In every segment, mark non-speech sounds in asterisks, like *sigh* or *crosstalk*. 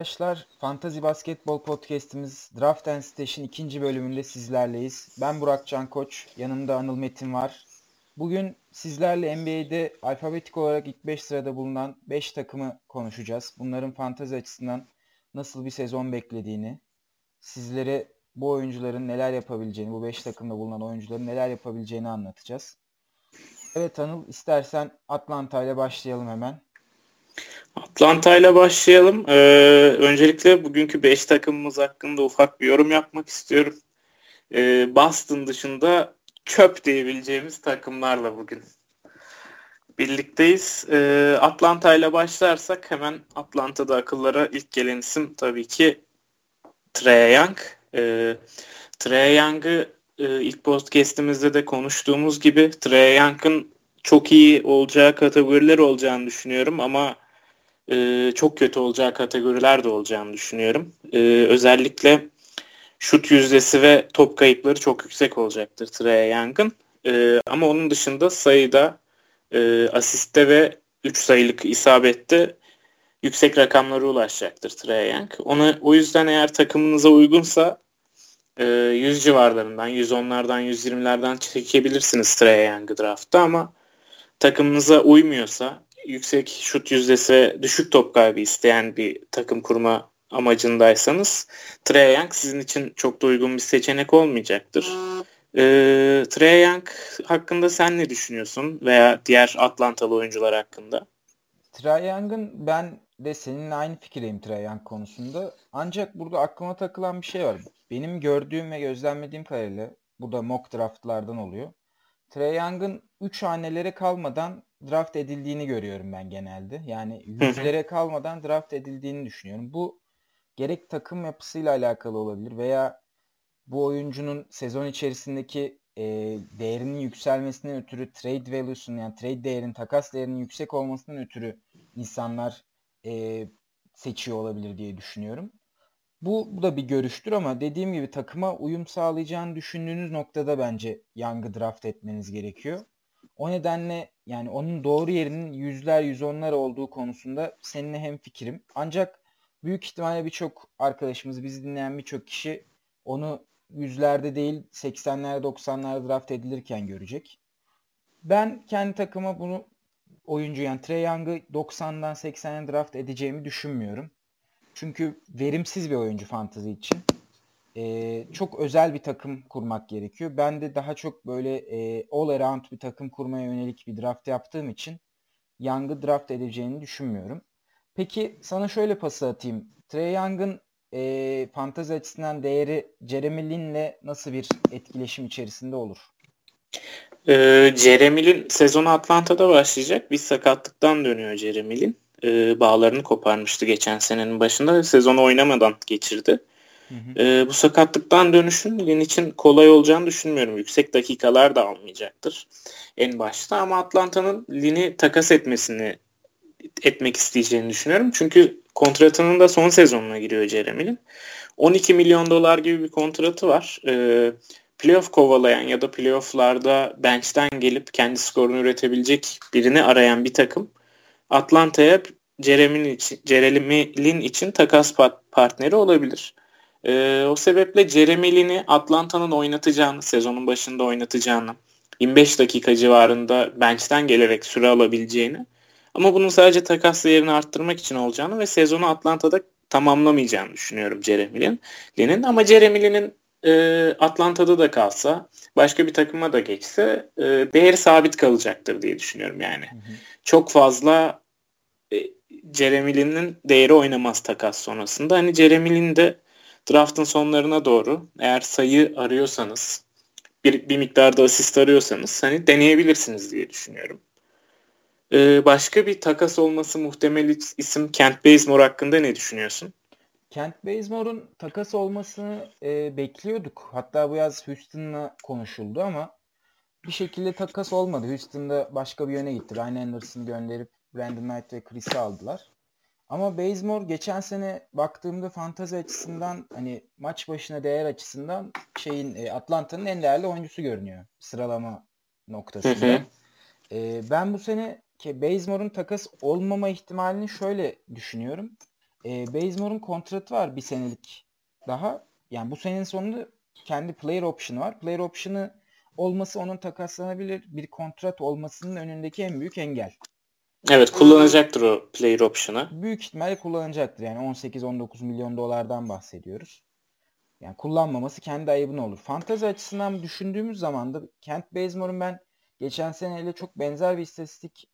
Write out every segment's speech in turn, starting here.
Arkadaşlar Fantasy Basketbol Podcast'imiz Draft and Station ikinci bölümünde sizlerleyiz. Ben Burak Can Koç, yanımda Anıl Metin var. Bugün sizlerle NBA'de alfabetik olarak ilk 5 sırada bulunan 5 takımı konuşacağız. Bunların fantazi açısından nasıl bir sezon beklediğini, sizlere bu oyuncuların neler yapabileceğini, bu 5 takımda bulunan oyuncuların neler yapabileceğini anlatacağız. Evet Anıl, istersen Atlanta ile başlayalım hemen. Atlanta ile başlayalım. Ee, öncelikle bugünkü 5 takımımız hakkında ufak bir yorum yapmak istiyorum. Ee, Boston dışında çöp diyebileceğimiz takımlarla bugün birlikteyiz. Ee, Atlanta ile başlarsak hemen Atlanta'da akıllara ilk gelen isim tabii ki Trae Young. Ee, Trae Young'ı e, ilk podcastimizde de konuştuğumuz gibi Trae Young'ın çok iyi olacağı kategoriler olacağını düşünüyorum ama e, çok kötü olacağı kategoriler de olacağını düşünüyorum. E, özellikle şut yüzdesi ve top kayıpları çok yüksek olacaktır Trae Young'ın. E, ama onun dışında sayıda, e, asiste ve 3 sayılık isabette yüksek rakamlara ulaşacaktır Trae Young. Ona, o yüzden eğer takımınıza uygunsa e, 100 civarlarından, 110'lardan, 120'lerden çekebilirsiniz Trae Young'ı draftta ama takımınıza uymuyorsa yüksek şut yüzdesi düşük top kaybı isteyen bir takım kurma amacındaysanız Trae Young sizin için çok da uygun bir seçenek olmayacaktır. Ee, Trae Young hakkında sen ne düşünüyorsun veya diğer Atlantalı oyuncular hakkında? Trae Young'ın ben de seninle aynı fikirdeyim Trae Young konusunda. Ancak burada aklıma takılan bir şey var. Benim gördüğüm ve gözlemlediğim kadarıyla bu da mock draftlardan oluyor. Trae Young'ın 3 hanelere kalmadan draft edildiğini görüyorum ben genelde. Yani yüzlere kalmadan draft edildiğini düşünüyorum. Bu gerek takım yapısıyla alakalı olabilir veya bu oyuncunun sezon içerisindeki e, değerinin yükselmesinden ötürü trade value'sunun yani trade değerin takas değerinin yüksek olmasından ötürü insanlar e, seçiyor olabilir diye düşünüyorum. Bu, bu da bir görüştür ama dediğim gibi takıma uyum sağlayacağını düşündüğünüz noktada bence Young'ı draft etmeniz gerekiyor. O nedenle yani onun doğru yerinin yüzler yüz onlar olduğu konusunda seninle hem fikrim. Ancak büyük ihtimalle birçok arkadaşımız, bizi dinleyen birçok kişi onu yüzlerde değil 80'ler 90'lar draft edilirken görecek. Ben kendi takıma bunu oyuncu yani Trey Young'ı 90'dan 80'e draft edeceğimi düşünmüyorum. Çünkü verimsiz bir oyuncu fantazi için. Ee, çok özel bir takım kurmak gerekiyor. Ben de daha çok böyle e, all around bir takım kurmaya yönelik bir draft yaptığım için Young'ı draft edeceğini düşünmüyorum. Peki sana şöyle pası atayım. Trey Young'ın e, fantazi açısından değeri Jeremy Lin'le nasıl bir etkileşim içerisinde olur? Ee, Jeremy Lin sezonu Atlanta'da başlayacak. Bir sakatlıktan dönüyor Jeremy Lin. Ee, bağlarını koparmıştı geçen senenin başında. Sezonu oynamadan geçirdi. Hı hı. Ee, bu sakatlıktan dönüşün Lin için kolay olacağını düşünmüyorum. Yüksek dakikalar da almayacaktır en başta ama Atlanta'nın Lin'i takas etmesini etmek isteyeceğini düşünüyorum. Çünkü kontratının da son sezonuna giriyor Jeremy'nin. 12 milyon dolar gibi bir kontratı var. Ee, playoff kovalayan ya da playofflarda bench'ten gelip kendi skorunu üretebilecek birini arayan bir takım Atlanta'ya Jeremy için, Jeremy Lin için takas partneri olabilir. Ee, o sebeple Jeremy Lin'i Atlanta'nın oynatacağını, sezonun başında oynatacağını, 25 dakika civarında bench'ten gelerek süre alabileceğini ama bunun sadece takas değerini arttırmak için olacağını ve sezonu Atlanta'da tamamlamayacağını düşünüyorum Jeremy Lin'in. Ama Jeremy Lin'in e, Atlanta'da da kalsa, başka bir takıma da geçse e, değeri sabit kalacaktır diye düşünüyorum yani. Hı hı. Çok fazla e, Jeremy Lin'in değeri oynamaz takas sonrasında. Hani Jeremy Lin de draftın sonlarına doğru eğer sayı arıyorsanız bir, bir miktarda asist arıyorsanız hani deneyebilirsiniz diye düşünüyorum. Ee, başka bir takas olması muhtemel isim Kent Bazemore hakkında ne düşünüyorsun? Kent Bazemore'un takas olmasını e, bekliyorduk. Hatta bu yaz Houston'la konuşuldu ama bir şekilde takas olmadı. Houston'da başka bir yöne gitti. Ryan Anderson'ı gönderip Brandon Knight ve Chris'i aldılar. Ama Bazemore geçen sene baktığımda fantazi açısından hani maç başına değer açısından şeyin e, Atlanta'nın en değerli oyuncusu görünüyor sıralama noktasında. E, ben bu sene ki Bazemore'un takas olmama ihtimalini şöyle düşünüyorum. E, Bazemore'un kontratı var bir senelik daha. Yani bu senenin sonunda kendi player option'ı var. Player option'ı olması onun takaslanabilir bir kontrat olmasının önündeki en büyük engel. Evet kullanacaktır o player option'ı. Büyük ihtimalle kullanacaktır. Yani 18-19 milyon dolardan bahsediyoruz. Yani kullanmaması kendi ayıbına olur. Fantazi açısından düşündüğümüz zaman da Kent Bazemore'un ben geçen seneyle çok benzer bir istatistik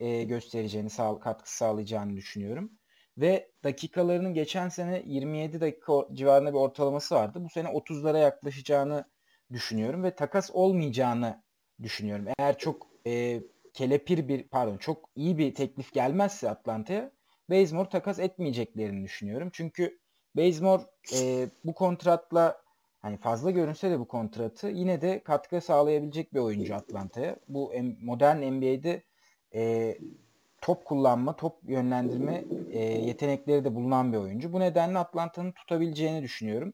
e, göstereceğini, sağ, katkı sağlayacağını düşünüyorum. Ve dakikalarının geçen sene 27 dakika civarında bir ortalaması vardı. Bu sene 30'lara yaklaşacağını düşünüyorum ve takas olmayacağını düşünüyorum. Eğer çok e, kelepir bir pardon çok iyi bir teklif gelmezse Atlanta'ya Bazemore takas etmeyeceklerini düşünüyorum. Çünkü Bazemore e, bu kontratla hani fazla görünse de bu kontratı yine de katkı sağlayabilecek bir oyuncu Atlanta'ya. Bu modern NBA'de e, top kullanma, top yönlendirme e, yetenekleri de bulunan bir oyuncu. Bu nedenle Atlanta'nın tutabileceğini düşünüyorum.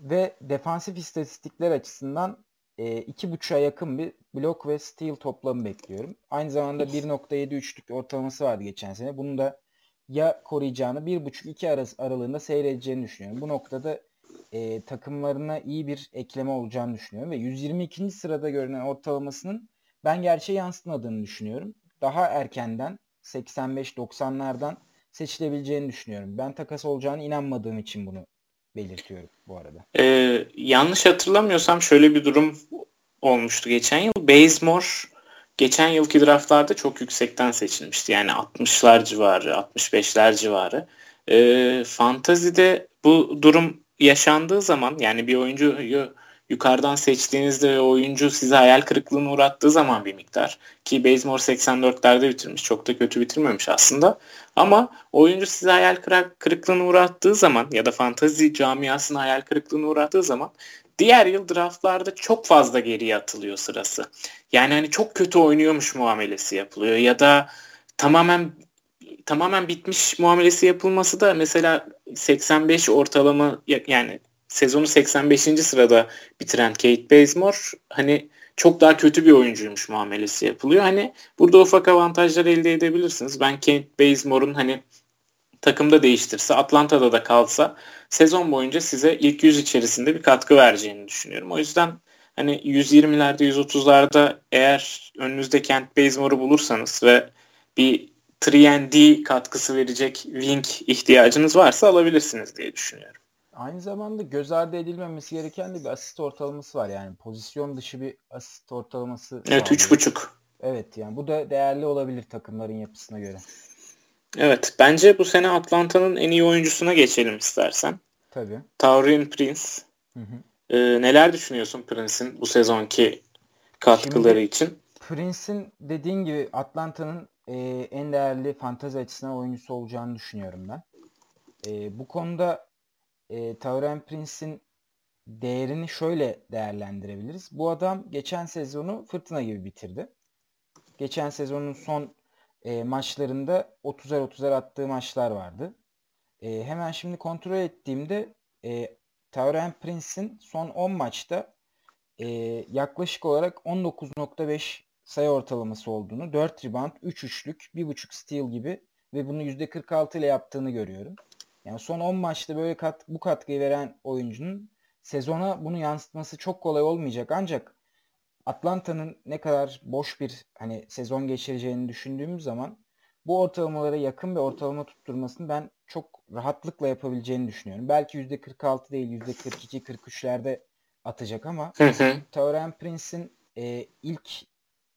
Ve defansif istatistikler açısından e, iki buçuğa yakın bir blok ve steal toplamı bekliyorum. Aynı zamanda 1.7 üçlük ortalaması vardı geçen sene. Bunu da ya koruyacağını 1.5-2 arası aralığında seyredeceğini düşünüyorum. Bu noktada e, takımlarına iyi bir ekleme olacağını düşünüyorum ve 122. sırada görünen ortalamasının ben gerçeğe yansıtmadığını düşünüyorum. Daha erkenden 85-90'lardan seçilebileceğini düşünüyorum. Ben takas olacağını inanmadığım için bunu belirtiyorum bu arada. Ee, yanlış hatırlamıyorsam şöyle bir durum olmuştu geçen yıl. Bazemore geçen yılki draftlarda çok yüksekten seçilmişti. Yani 60'lar civarı, 65'ler civarı. Ee, fantazide bu durum yaşandığı zaman yani bir oyuncuyu yukarıdan seçtiğinizde ve oyuncu size hayal kırıklığına uğrattığı zaman bir miktar ki Bazemore 84'lerde bitirmiş. Çok da kötü bitirmemiş aslında. Ama oyuncu size hayal kırıklığına uğrattığı zaman ya da fantazi camiasına hayal kırıklığına uğrattığı zaman diğer yıl draftlarda çok fazla geriye atılıyor sırası. Yani hani çok kötü oynuyormuş muamelesi yapılıyor ya da tamamen tamamen bitmiş muamelesi yapılması da mesela 85 ortalama yani sezonu 85. sırada bitiren Kate Bazemore hani çok daha kötü bir oyuncuymuş muamelesi yapılıyor. Hani burada ufak avantajlar elde edebilirsiniz. Ben Kate Bazemore'un hani takımda değiştirse, Atlanta'da da kalsa sezon boyunca size ilk 100 içerisinde bir katkı vereceğini düşünüyorum. O yüzden hani 120'lerde 130'larda eğer önünüzde Kent Bazemore'u bulursanız ve bir 3D katkısı verecek wing ihtiyacınız varsa alabilirsiniz diye düşünüyorum. Aynı zamanda göz ardı edilmemesi gereken de bir asist ortalaması var. Yani pozisyon dışı bir asist ortalaması. Evet 3.5. Evet yani bu da değerli olabilir takımların yapısına göre. Evet bence bu sene Atlanta'nın en iyi oyuncusuna geçelim istersen. Tabii. Taurin Prince. Hı hı. Ee, neler düşünüyorsun Prince'in bu sezonki katkıları Şimdi, için? Prince'in dediğin gibi Atlanta'nın e, en değerli fantazi açısından oyuncusu olacağını düşünüyorum ben. E, bu konuda e, Tauren Prince'in değerini şöyle değerlendirebiliriz. Bu adam geçen sezonu fırtına gibi bitirdi. Geçen sezonun son e, maçlarında 30'ar 30'ar attığı maçlar vardı. E, hemen şimdi kontrol ettiğimde e, Tauren Prince'in son 10 maçta e, yaklaşık olarak 19.5 sayı ortalaması olduğunu, 4 rebound, 3 üçlük, 1.5 steal gibi ve bunu %46 ile yaptığını görüyorum. Yani son 10 maçta böyle kat, bu katkıyı veren oyuncunun sezona bunu yansıtması çok kolay olmayacak. Ancak Atlanta'nın ne kadar boş bir hani sezon geçireceğini düşündüğümüz zaman bu ortalamalara yakın bir ortalama tutturmasını ben çok rahatlıkla yapabileceğini düşünüyorum. Belki %46 değil %42-43'lerde atacak ama Tauren Prince'in e, ilk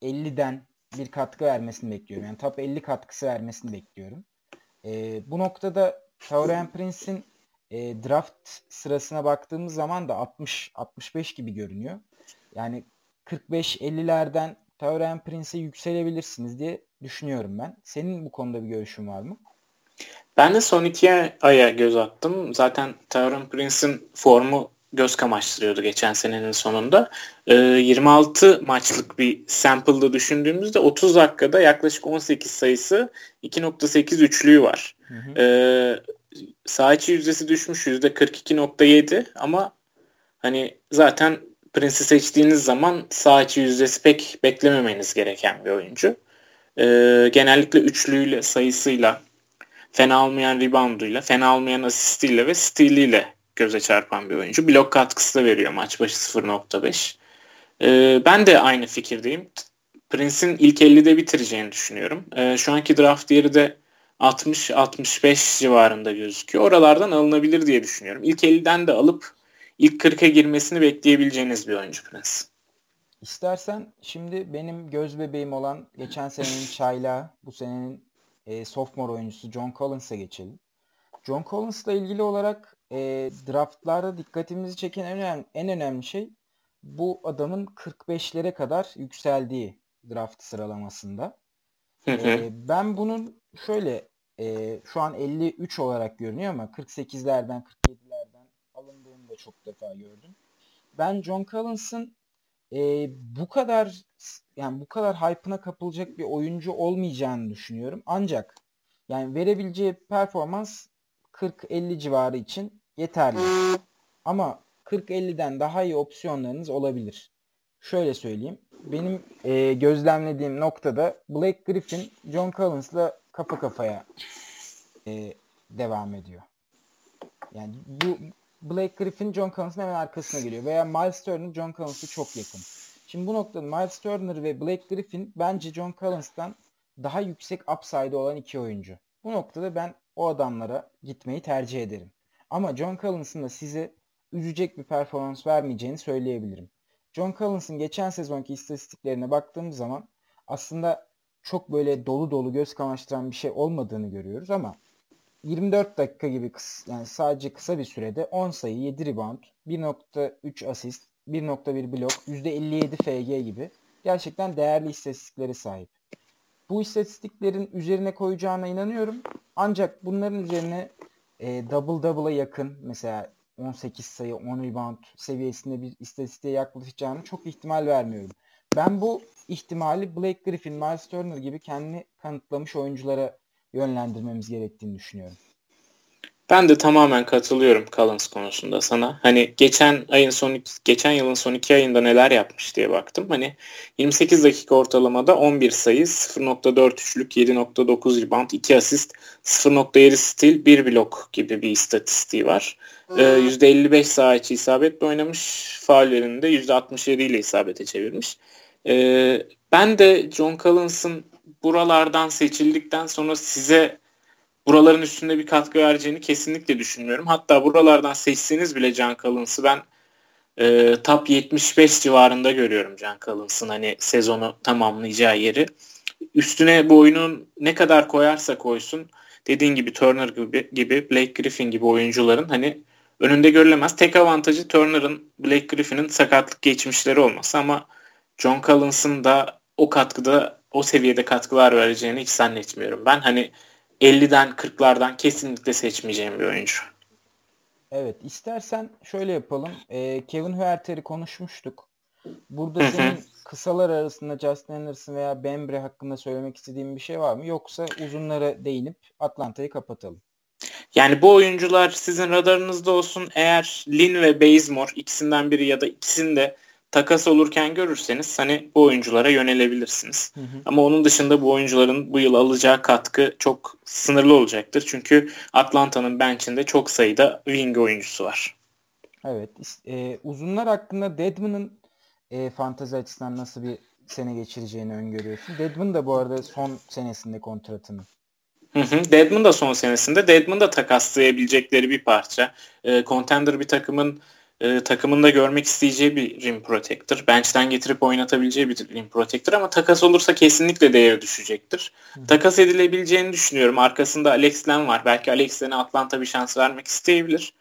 50'den bir katkı vermesini bekliyorum. Yani top 50 katkısı vermesini bekliyorum. E, bu noktada Tauren Prince'in e, draft sırasına baktığımız zaman da 60-65 gibi görünüyor. Yani 45-50'lerden Tauren Prince'e yükselebilirsiniz diye düşünüyorum ben. Senin bu konuda bir görüşün var mı? Ben de son iki aya göz attım. Zaten Tauren Prince'in formu göz kamaştırıyordu geçen senenin sonunda. E, ee, 26 maçlık bir sample'da düşündüğümüzde 30 dakikada yaklaşık 18 sayısı 2.8 üçlüğü var. Hı hı. E, sağ içi yüzdesi düşmüş %42.7 ama hani zaten Prince'i seçtiğiniz zaman sağ içi yüzdesi pek beklememeniz gereken bir oyuncu. E, genellikle üçlüğüyle sayısıyla fena olmayan rebounduyla, fena olmayan asistiyle ve stealiyle göze çarpan bir oyuncu. Blok katkısı da veriyor maç başı 0.5. Ee, ben de aynı fikirdeyim. Prince'in ilk 50'de bitireceğini düşünüyorum. Ee, şu anki draft yeri de 60-65 civarında gözüküyor. Oralardan alınabilir diye düşünüyorum. İlk 50'den de alıp ilk 40'a girmesini bekleyebileceğiniz bir oyuncu Prince. İstersen şimdi benim göz bebeğim olan geçen senenin *laughs* çayla bu senenin e, sophomore oyuncusu John Collins'a geçelim. John Collins'la ilgili olarak e, draftlarda dikkatimizi çeken en önemli, en önemli şey bu adamın 45'lere kadar yükseldiği draft sıralamasında. E, ben bunun şöyle e, şu an 53 olarak görünüyor ama 48'lerden 47'lerden alındığını da çok defa gördüm. Ben John Collins'ın e, bu kadar yani bu kadar hype'ına kapılacak bir oyuncu olmayacağını düşünüyorum. Ancak yani verebileceği performans 40-50 civarı için yeterli. Ama 40-50'den daha iyi opsiyonlarınız olabilir. Şöyle söyleyeyim. Benim e, gözlemlediğim noktada Blake Griffin John Collins'la kafa kafaya e, devam ediyor. Yani bu Blake Griffin John Collins'ın hemen arkasına geliyor. Veya Miles Turner John Collins'a çok yakın. Şimdi bu noktada Miles Turner ve Blake Griffin bence John Collins'tan daha yüksek upside olan iki oyuncu. Bu noktada ben o adamlara gitmeyi tercih ederim. Ama John Collins'ın da size üzecek bir performans vermeyeceğini söyleyebilirim. John Collins'ın geçen sezonki istatistiklerine baktığımız zaman aslında çok böyle dolu dolu göz kamaştıran bir şey olmadığını görüyoruz ama 24 dakika gibi kısa, yani sadece kısa bir sürede 10 sayı, 7 rebound, 1.3 asist, 1.1 blok, %57 FG gibi gerçekten değerli istatistiklere sahip. Bu istatistiklerin üzerine koyacağına inanıyorum. Ancak bunların üzerine e, double double'a yakın mesela 18 sayı, 10 rebound seviyesinde bir istatistiğe yaklaşacağını çok ihtimal vermiyorum. Ben bu ihtimali Blake Griffin, Miles Turner gibi kendini kanıtlamış oyunculara yönlendirmemiz gerektiğini düşünüyorum. Ben de tamamen katılıyorum Collins konusunda sana. Hani geçen ayın son geçen yılın son iki ayında neler yapmış diye baktım. Hani 28 dakika ortalamada 11 sayı, 0.4 üçlük, 7.9 rebound, 2 asist, 0.7 stil, 1 blok gibi bir istatistiği var. Ee, %55 saha içi isabetle oynamış. Faullerini de %67 ile isabete çevirmiş. Ee, ben de John Collins'ın buralardan seçildikten sonra size buraların üstünde bir katkı vereceğini kesinlikle düşünmüyorum. Hatta buralardan seçseniz bile Can Collins'ı ben e, top 75 civarında görüyorum Can Collins'ın hani sezonu tamamlayacağı yeri. Üstüne bu oyunun ne kadar koyarsa koysun dediğin gibi Turner gibi, gibi Blake Griffin gibi oyuncuların hani önünde görülemez. Tek avantajı Turner'ın Blake Griffin'in sakatlık geçmişleri olması ama John Collins'ın da o katkıda o seviyede katkılar vereceğini hiç zannetmiyorum. Ben hani 50'den 40'lardan kesinlikle seçmeyeceğim bir oyuncu. Evet istersen şöyle yapalım. Ee, Kevin Huerter'i konuşmuştuk. Burada senin kısalar arasında Justin Anderson veya Bembre hakkında söylemek istediğin bir şey var mı? Yoksa uzunlara değinip Atlanta'yı kapatalım. Yani bu oyuncular sizin radarınızda olsun. Eğer Lin ve Bazemore ikisinden biri ya da ikisini de takas olurken görürseniz hani bu oyunculara yönelebilirsiniz. Hı hı. Ama onun dışında bu oyuncuların bu yıl alacağı katkı çok sınırlı olacaktır. Çünkü Atlanta'nın bench'inde çok sayıda wing oyuncusu var. Evet. E, uzunlar hakkında Deadman'ın e, fantazi açısından nasıl bir sene geçireceğini öngörüyorsun? Deadman da bu arada son senesinde kontratını. Hı hı. Deadman da son senesinde. Deadman da takaslayabilecekleri bir parça. E, contender bir takımın e, takımında görmek isteyeceği bir rim protector. Bench'ten getirip oynatabileceği bir rim protector ama takas olursa kesinlikle değeri düşecektir. Hı. Takas edilebileceğini düşünüyorum. Arkasında Alex Len var. Belki Alex Len'e Atlanta bir şans vermek isteyebilir.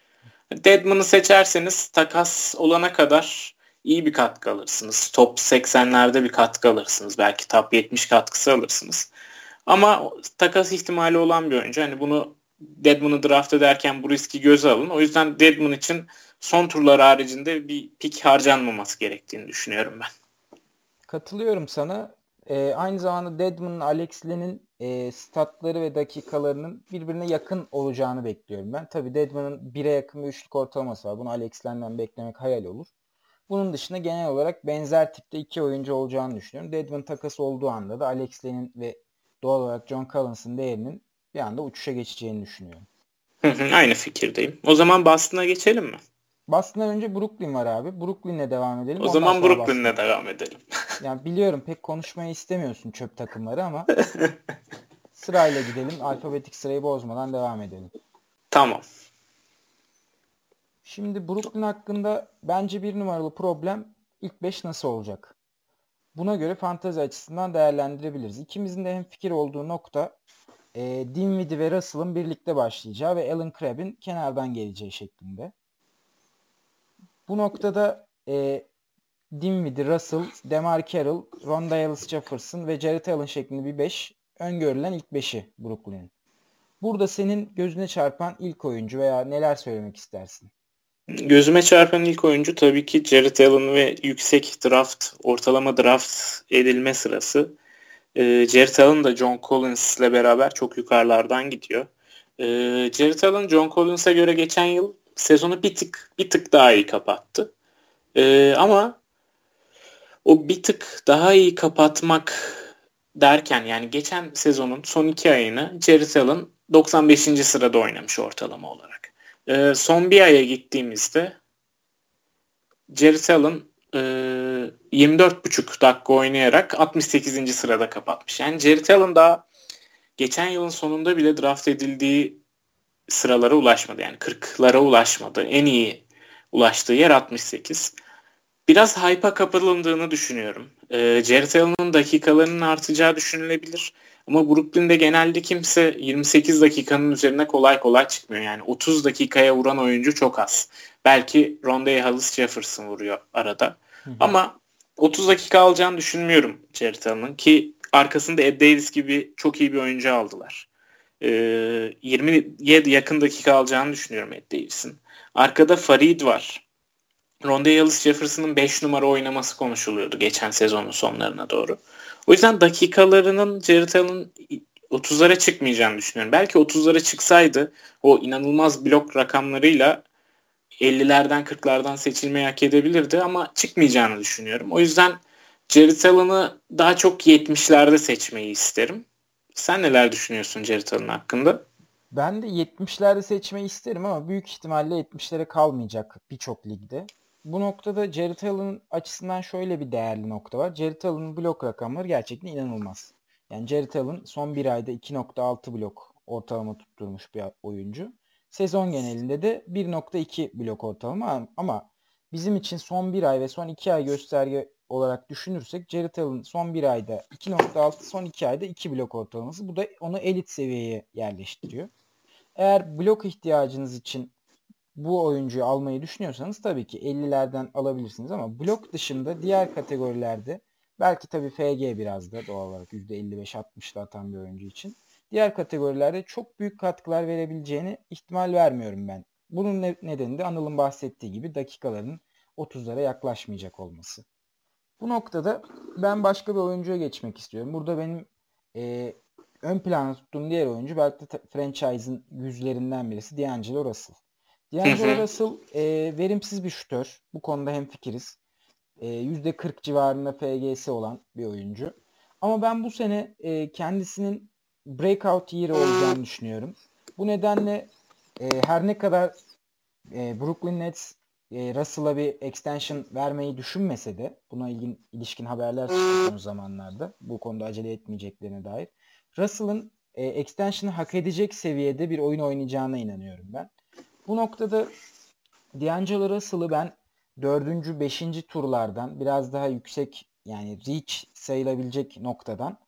Deadman'ı seçerseniz takas olana kadar iyi bir katkı alırsınız. Top 80'lerde bir katkı alırsınız. Belki top 70 katkısı alırsınız. Ama takas ihtimali olan bir oyuncu. Hani bunu Deadman'ı draft ederken bu riski göze alın. O yüzden Deadman için son turlar haricinde bir pik harcanmaması gerektiğini düşünüyorum ben. Katılıyorum sana. Ee, aynı zamanda Deadman'ın Alex Len'in e, statları ve dakikalarının birbirine yakın olacağını bekliyorum ben. Tabii Deadman'ın 1'e yakın bir üçlük ortalaması var. Bunu Alex Len'den beklemek hayal olur. Bunun dışında genel olarak benzer tipte iki oyuncu olacağını düşünüyorum. Deadman takası olduğu anda da Alex Len'in ve doğal olarak John Collins'ın değerinin bir anda uçuşa geçeceğini düşünüyorum. Aynı fikirdeyim. O zaman Boston'a geçelim mi? Boston'dan önce Brooklyn var abi. Brooklyn'le devam edelim. O zaman Brooklyn'le devam edelim. *laughs* yani biliyorum pek konuşmayı istemiyorsun çöp takımları ama *laughs* sırayla gidelim. Alfabetik sırayı bozmadan devam edelim. Tamam. Şimdi Brooklyn hakkında bence bir numaralı problem ilk 5 nasıl olacak? Buna göre fantazi açısından değerlendirebiliriz. İkimizin de hem fikir olduğu nokta e, Dinwiddie ve Russell'ın birlikte başlayacağı ve Alan Crabb'in kenardan geleceği şeklinde. Bu noktada e, Dinwiddie, Russell, Demar Carroll, Ronda Ellis Jefferson ve Jared Allen şeklinde bir 5 öngörülen ilk 5'i Brooklyn'in. Burada senin gözüne çarpan ilk oyuncu veya neler söylemek istersin? Gözüme çarpan ilk oyuncu tabii ki Jared Allen ve yüksek draft, ortalama draft edilme sırası. Ee, Jared Allen da John Collins ile beraber çok yukarılardan gidiyor. Ee, Jared Allen John Collins'e göre geçen yıl sezonu bir tık bir tık daha iyi kapattı. Ee, ama o bir tık daha iyi kapatmak derken yani geçen sezonun son iki ayını Jared Allen 95. sırada oynamış ortalama olarak. E, son bir aya gittiğimizde Jared Allen e, 24,5 dakika oynayarak 68. sırada kapatmış. Yani Jared Allen daha geçen yılın sonunda bile draft edildiği sıralara ulaşmadı. Yani 40'lara ulaşmadı. En iyi ulaştığı yer 68. Biraz hype'a kapıldığını düşünüyorum. E, Jared Allen'ın dakikalarının artacağı düşünülebilir. Ama Brooklyn'de genelde kimse 28 dakikanın üzerine kolay kolay çıkmıyor. Yani 30 dakikaya vuran oyuncu çok az. Belki Rondé Hollis Jefferson vuruyor arada. Hı hı. Ama 30 dakika alacağını düşünmüyorum Jared Allen'ın ki arkasında Ed Davis gibi çok iyi bir oyuncu aldılar. Ee, 20'ye yakın dakika alacağını düşünüyorum Ed Davis'in. Arkada Farid var. Ronde Hollis Jefferson'ın 5 numara oynaması konuşuluyordu geçen sezonun sonlarına doğru. O yüzden dakikalarının Jared Allen 30'lara çıkmayacağını düşünüyorum. Belki 30'lara çıksaydı o inanılmaz blok rakamlarıyla 50'lerden 40'lardan seçilmeyi hak edebilirdi ama çıkmayacağını düşünüyorum. O yüzden Jared Allen'ı daha çok 70'lerde seçmeyi isterim. Sen neler düşünüyorsun Jared Allen hakkında? Ben de 70'lerde seçmeyi isterim ama büyük ihtimalle 70'lere kalmayacak birçok ligde. Bu noktada Jared Allen'ın açısından şöyle bir değerli nokta var. Jared Allen'ın blok rakamları gerçekten inanılmaz. Yani Jared Allen son bir ayda 2.6 blok ortalama tutturmuş bir oyuncu. Sezon genelinde de 1.2 blok ortalama ama bizim için son bir ay ve son iki ay gösterge olarak düşünürsek Jared Allen son bir ayda 2.6 son iki ayda 2 blok ortalaması. Bu da onu elit seviyeye yerleştiriyor. Eğer blok ihtiyacınız için bu oyuncuyu almayı düşünüyorsanız tabii ki 50'lerden alabilirsiniz ama blok dışında diğer kategorilerde belki tabii FG biraz da doğal olarak %55-60'da atan bir oyuncu için diğer kategorilerde çok büyük katkılar verebileceğini ihtimal vermiyorum ben. Bunun nedeni de Anıl'ın bahsettiği gibi dakikaların 30'lara yaklaşmayacak olması. Bu noktada ben başka bir oyuncuya geçmek istiyorum. Burada benim e, ön plana tuttuğum diğer oyuncu belki de franchise'ın yüzlerinden birisi D'Angelo Russell. D'Angelo Russell e, verimsiz bir şutör. Bu konuda hem fikiriz. E, %40 civarında FGS olan bir oyuncu. Ama ben bu sene e, kendisinin breakout year olacağını düşünüyorum. Bu nedenle e, her ne kadar e, Brooklyn Nets e, Russell'a bir extension vermeyi düşünmese de buna ilgin, ilişkin haberler çıktı son zamanlarda. Bu konuda acele etmeyeceklerine dair. Russell'ın e, extension'ı hak edecek seviyede bir oyun oynayacağına inanıyorum ben. Bu noktada D'Angelo Russell'ı ben dördüncü, beşinci turlardan biraz daha yüksek yani reach sayılabilecek noktadan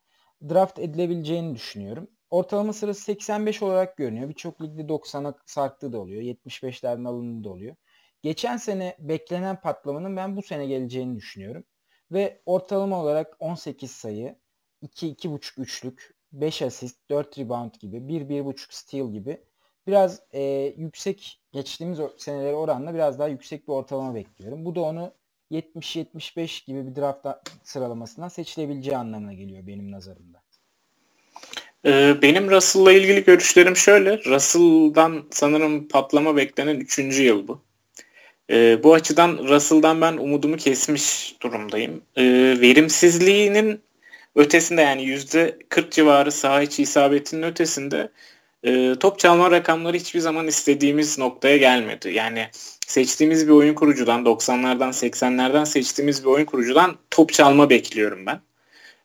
draft edilebileceğini düşünüyorum. Ortalama sırası 85 olarak görünüyor. Birçok ligde 90'a sarktığı da oluyor. 75'lerden alındığı da oluyor. Geçen sene beklenen patlamanın ben bu sene geleceğini düşünüyorum. Ve ortalama olarak 18 sayı, 2-2.5 üçlük, 5 asist, 4 rebound gibi, 1-1.5 steal gibi biraz e, yüksek geçtiğimiz senelere oranla biraz daha yüksek bir ortalama bekliyorum. Bu da onu 70-75 gibi bir draft sıralamasından seçilebileceği anlamına geliyor benim nazarımda. Ee, benim Russell'la ilgili görüşlerim şöyle. Russell'dan sanırım patlama beklenen 3. yıl bu. Ee, bu açıdan Russell'dan ben umudumu kesmiş durumdayım. Ee, verimsizliğinin ötesinde yani %40 civarı saha içi isabetinin ötesinde e, top çalma rakamları hiçbir zaman istediğimiz noktaya gelmedi. Yani seçtiğimiz bir oyun kurucudan 90'lardan 80'lerden seçtiğimiz bir oyun kurucudan top çalma bekliyorum ben.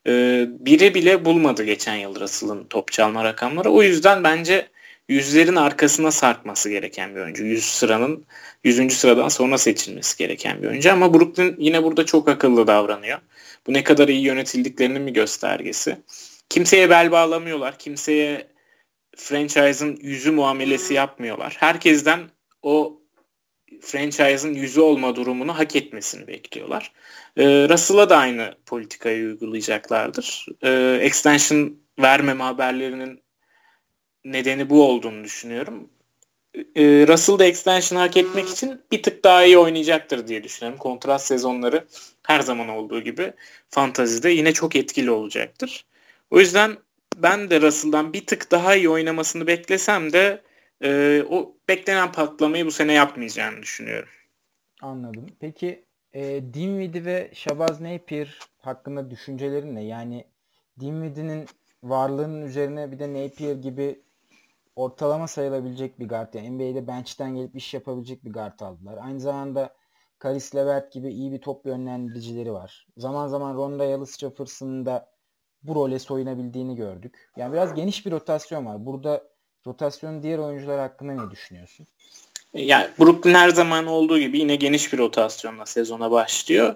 E, biri bile bulmadı geçen yıl Russell'ın top çalma rakamları. O yüzden bence yüzlerin arkasına sarkması gereken bir oyuncu. Yüz sıranın yüzüncü sıradan sonra seçilmesi gereken bir oyuncu. Ama Brooklyn yine burada çok akıllı davranıyor. Bu ne kadar iyi yönetildiklerinin bir göstergesi. Kimseye bel bağlamıyorlar. Kimseye franchise'ın yüzü muamelesi yapmıyorlar. Herkesten o franchise'ın yüzü olma durumunu hak etmesini bekliyorlar. Ee, Russell'a da aynı politikayı uygulayacaklardır. Ee, extension vermeme haberlerinin nedeni bu olduğunu düşünüyorum. Ee, Russell da extension hak etmek için bir tık daha iyi oynayacaktır diye düşünüyorum. Kontrast sezonları her zaman olduğu gibi fantazide yine çok etkili olacaktır. O yüzden ben de Russell'dan bir tık daha iyi oynamasını beklesem de e, o beklenen patlamayı bu sene yapmayacağını düşünüyorum. Anladım. Peki e, Dinwiddie ve Shabazz Napier hakkında düşüncelerin ne? Yani Dinwiddie'nin varlığının üzerine bir de Napier gibi ortalama sayılabilecek bir guard. Yani NBA'de bench'ten gelip iş yapabilecek bir guard aldılar. Aynı zamanda Karis Levert gibi iyi bir top yönlendiricileri var. Zaman zaman Ronda Yalis Jefferson'ın da bu role soyunabildiğini gördük. Yani biraz geniş bir rotasyon var. Burada rotasyonun diğer oyuncular hakkında ne düşünüyorsun? Yani Brooklyn her zaman olduğu gibi yine geniş bir rotasyonla sezona başlıyor.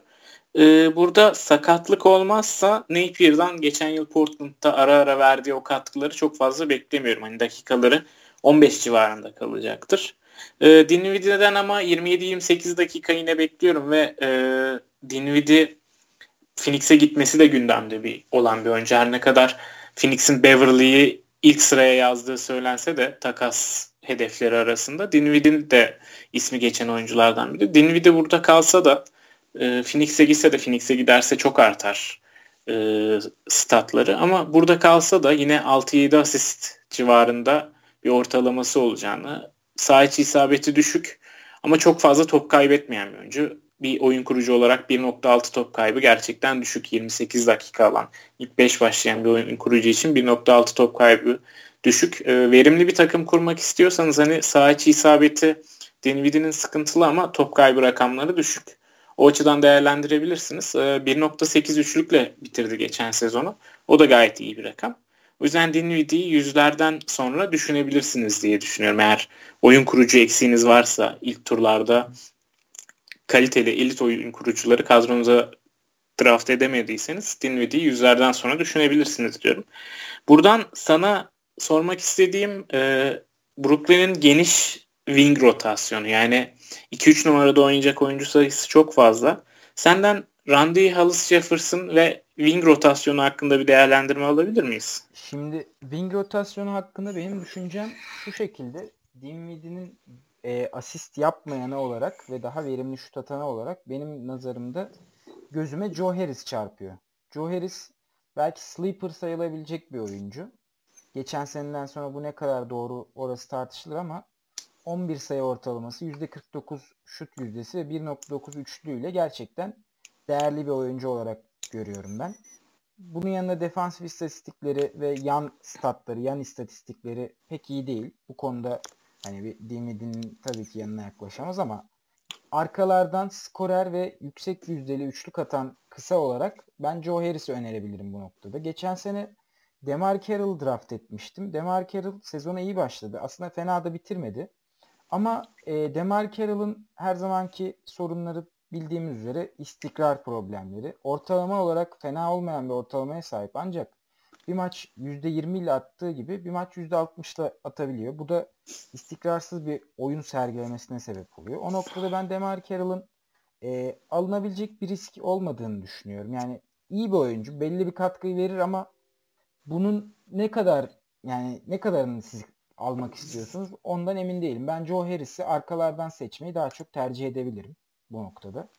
Ee, burada sakatlık olmazsa Napier'dan geçen yıl Portland'da ara ara verdiği o katkıları çok fazla beklemiyorum. Hani dakikaları 15 civarında kalacaktır. Ee, Dinwiddie'den ama 27-28 dakika yine bekliyorum ve e, Dinwiddie Phoenix'e gitmesi de gündemde bir olan bir oyuncu. Her ne kadar Phoenix'in Beverly'yi ilk sıraya yazdığı söylense de takas hedefleri arasında Dinwiddie'nin de ismi geçen oyunculardan biri. Dinwiddie burada kalsa da e, Phoenix'e gitse de Phoenix'e giderse çok artar e, statları ama burada kalsa da yine 6-7 asist civarında bir ortalaması olacağını sağ içi isabeti düşük ama çok fazla top kaybetmeyen bir oyuncu bir oyun kurucu olarak 1.6 top kaybı gerçekten düşük. 28 dakika alan ilk 5 başlayan bir oyun kurucu için 1.6 top kaybı düşük. E, verimli bir takım kurmak istiyorsanız hani sağ içi isabeti Dinwiddie'nin sıkıntılı ama top kaybı rakamları düşük. O açıdan değerlendirebilirsiniz. E, 1.8 üçlükle bitirdi geçen sezonu. O da gayet iyi bir rakam. O yüzden Dinwiddie'yi yüzlerden sonra düşünebilirsiniz diye düşünüyorum. Eğer oyun kurucu eksiğiniz varsa ilk turlarda kaliteli elit oyun kurucuları kadronuza draft edemediyseniz Dinwiddie'yi yüzlerden sonra düşünebilirsiniz diyorum. Buradan sana sormak istediğim e, Brooklyn'in geniş wing rotasyonu yani 2-3 numarada oynayacak oyuncu sayısı çok fazla. Senden Randy Hollis Jefferson ve wing rotasyonu hakkında bir değerlendirme alabilir miyiz? Şimdi wing rotasyonu hakkında benim düşüncem şu şekilde. Dinwiddie'nin e, asist yapmayanı olarak ve daha verimli şut atanı olarak benim nazarımda gözüme Joe Harris çarpıyor. Joe Harris belki sleeper sayılabilecek bir oyuncu. Geçen seneden sonra bu ne kadar doğru orası tartışılır ama 11 sayı ortalaması, %49 şut yüzdesi ve 1.9 üçlüyle gerçekten değerli bir oyuncu olarak görüyorum ben. Bunun yanında defansif istatistikleri ve yan statları, yan istatistikleri pek iyi değil. Bu konuda Hani bir Dinwiddie'nin tabii ki yanına yaklaşamaz ama arkalardan skorer ve yüksek yüzdeli üçlük atan kısa olarak ben Joe Harris'i önerebilirim bu noktada. Geçen sene Demar Carroll draft etmiştim. Demar Carroll sezona iyi başladı. Aslında fena da bitirmedi. Ama e, Demar Carroll'ın her zamanki sorunları bildiğimiz üzere istikrar problemleri. Ortalama olarak fena olmayan bir ortalamaya sahip ancak bir maç %20 ile attığı gibi bir maç %60 ile atabiliyor. Bu da istikrarsız bir oyun sergilemesine sebep oluyor. O noktada ben Demar Carroll'ın e, alınabilecek bir risk olmadığını düşünüyorum. Yani iyi bir oyuncu. Belli bir katkıyı verir ama bunun ne kadar yani ne kadarını siz almak istiyorsunuz ondan emin değilim. Ben Joe Harris'i arkalardan seçmeyi daha çok tercih edebilirim bu noktada.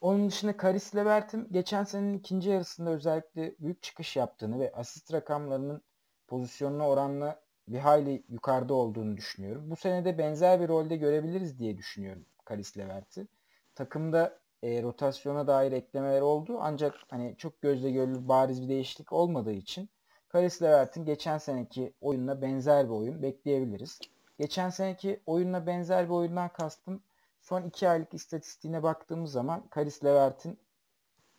Onun dışında Karis Levert'in geçen senenin ikinci yarısında özellikle büyük çıkış yaptığını ve asist rakamlarının pozisyonuna oranla bir hayli yukarıda olduğunu düşünüyorum. Bu sene de benzer bir rolde görebiliriz diye düşünüyorum Karis Levert'i. Takımda e, rotasyona dair eklemeler oldu ancak hani çok gözle görülür bariz bir değişiklik olmadığı için Karis Levert'in geçen seneki oyununa benzer bir oyun bekleyebiliriz. Geçen seneki oyununa benzer bir oyundan kastım son 2 aylık istatistiğine baktığımız zaman Karis Levert'in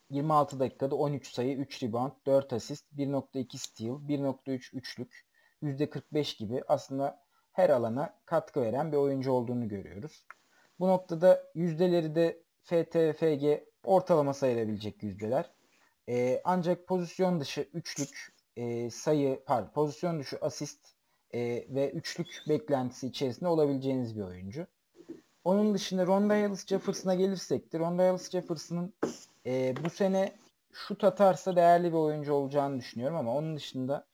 26 dakikada 13 sayı, 3 rebound, 4 asist, 1.2 steal, 1.3 üçlük, %45 gibi aslında her alana katkı veren bir oyuncu olduğunu görüyoruz. Bu noktada yüzdeleri de FTFG ortalama sayılabilecek yüzdeler. E, ancak pozisyon dışı üçlük e, sayı, pardon pozisyon dışı asist e, ve üçlük beklentisi içerisinde olabileceğiniz bir oyuncu. Onun dışında Ronda Hills Jefferson'a gelirsek de Ronda Hills Jefferson'ın e, bu sene şut atarsa değerli bir oyuncu olacağını düşünüyorum ama onun dışında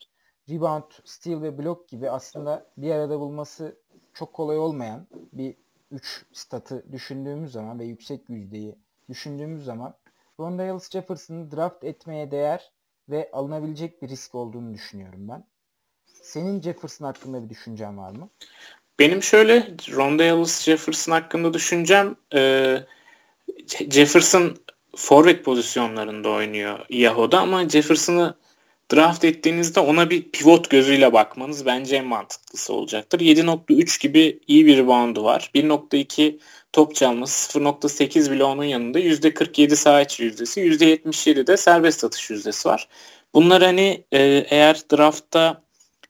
rebound, steal ve block gibi aslında bir arada bulması çok kolay olmayan bir 3 statı düşündüğümüz zaman ve yüksek yüzdeyi düşündüğümüz zaman Ronda Hills Jefferson'ı draft etmeye değer ve alınabilecek bir risk olduğunu düşünüyorum ben. Senin Jefferson hakkında bir düşüncen var mı? Benim şöyle Ronda Hills Jefferson hakkında düşüncem e, Jefferson forvet pozisyonlarında oynuyor Yahoo'da ama Jefferson'ı draft ettiğinizde ona bir pivot gözüyle bakmanız bence en mantıklısı olacaktır. 7.3 gibi iyi bir reboundu var. 1.2 top çalması 0.8 bile onun yanında %47 saha içi yüzdesi %77 de serbest atış yüzdesi var. Bunlar hani e, eğer draftta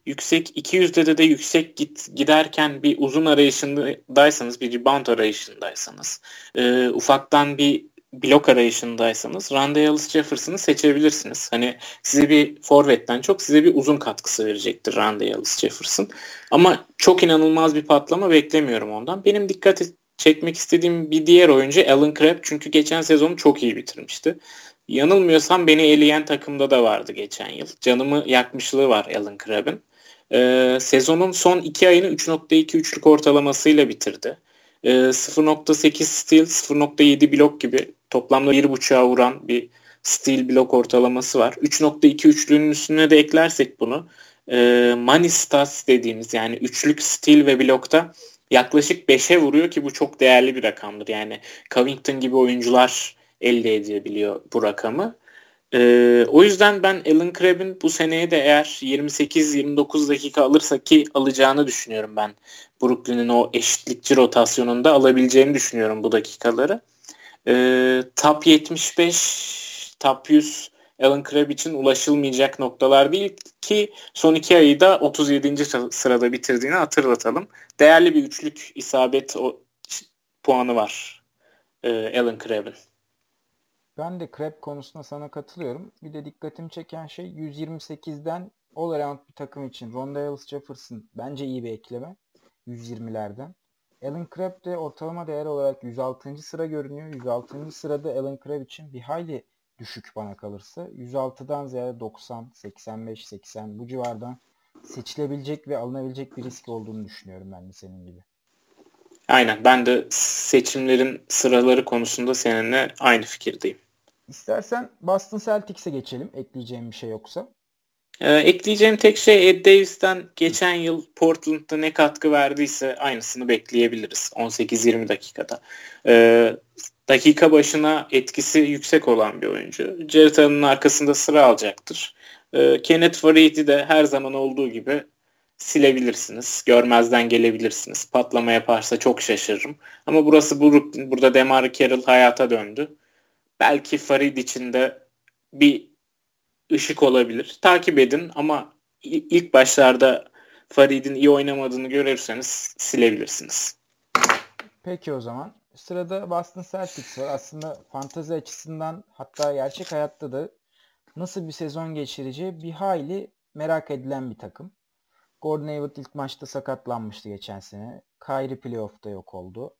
yüksek 200'de de, de yüksek git, giderken bir uzun arayışındaysanız bir rebound arayışındaysanız e, ufaktan bir blok arayışındaysanız Randall Jefferson'ı seçebilirsiniz. Hani size bir forvetten çok size bir uzun katkısı verecektir Randall Jefferson. Ama çok inanılmaz bir patlama beklemiyorum ondan. Benim dikkat çekmek istediğim bir diğer oyuncu Alan Crabb. Çünkü geçen sezonu çok iyi bitirmişti. Yanılmıyorsam beni eleyen takımda da vardı geçen yıl. Canımı yakmışlığı var Alan Crabb'in. Ee, sezonun son iki ayını 3.2 üçlük ortalamasıyla bitirdi. Ee, 0.8 steal, 0.7 blok gibi toplamda 1.5'a vuran bir steal blok ortalaması var. 3.2 üçlüğünün üstüne de eklersek bunu e, money dediğimiz yani üçlük steal ve blokta yaklaşık 5'e vuruyor ki bu çok değerli bir rakamdır. Yani Covington gibi oyuncular elde edebiliyor bu rakamı. Ee, o yüzden ben Alan Crabb'in bu seneye de eğer 28-29 dakika alırsa ki alacağını düşünüyorum ben. Brooklyn'in o eşitlikçi rotasyonunda alabileceğini düşünüyorum bu dakikaları. Ee, top 75, top 100 Alan Crabb için ulaşılmayacak noktalar değil ki son iki ayı da 37. sırada bitirdiğini hatırlatalım. Değerli bir üçlük isabet o, puanı var e, Alan Crabb'in. Ben de Crab konusunda sana katılıyorum. Bir de dikkatimi çeken şey 128'den all around bir takım için Ronda Jefferson bence iyi bir ekleme. 120'lerden. Alan Crab de ortalama değer olarak 106. sıra görünüyor. 106. sırada Alan Crab için bir hayli düşük bana kalırsa. 106'dan ziyade 90, 85, 80 bu civardan seçilebilecek ve alınabilecek bir risk olduğunu düşünüyorum ben de senin gibi. Aynen ben de seçimlerin sıraları konusunda seninle aynı fikirdeyim. İstersen Boston Celtics'e geçelim ekleyeceğim bir şey yoksa. Ee, ekleyeceğim tek şey Ed Davis'ten geçen yıl Portland'da ne katkı verdiyse aynısını bekleyebiliriz 18-20 dakikada. Ee, dakika başına etkisi yüksek olan bir oyuncu. Jared arkasında sıra alacaktır. Ee, Kenneth Faried'i de her zaman olduğu gibi silebilirsiniz. Görmezden gelebilirsiniz. Patlama yaparsa çok şaşırırım. Ama burası Brooklyn. Burada Demar Carroll hayata döndü. Belki Farid için de bir ışık olabilir. Takip edin ama ilk başlarda Farid'in iyi oynamadığını görürseniz silebilirsiniz. Peki o zaman. Sırada Boston Celtics var. Aslında fantazi açısından hatta gerçek hayatta da nasıl bir sezon geçireceği bir hayli merak edilen bir takım. Gordon Hayward ilk maçta sakatlanmıştı geçen sene. Kyrie playoff'ta yok oldu.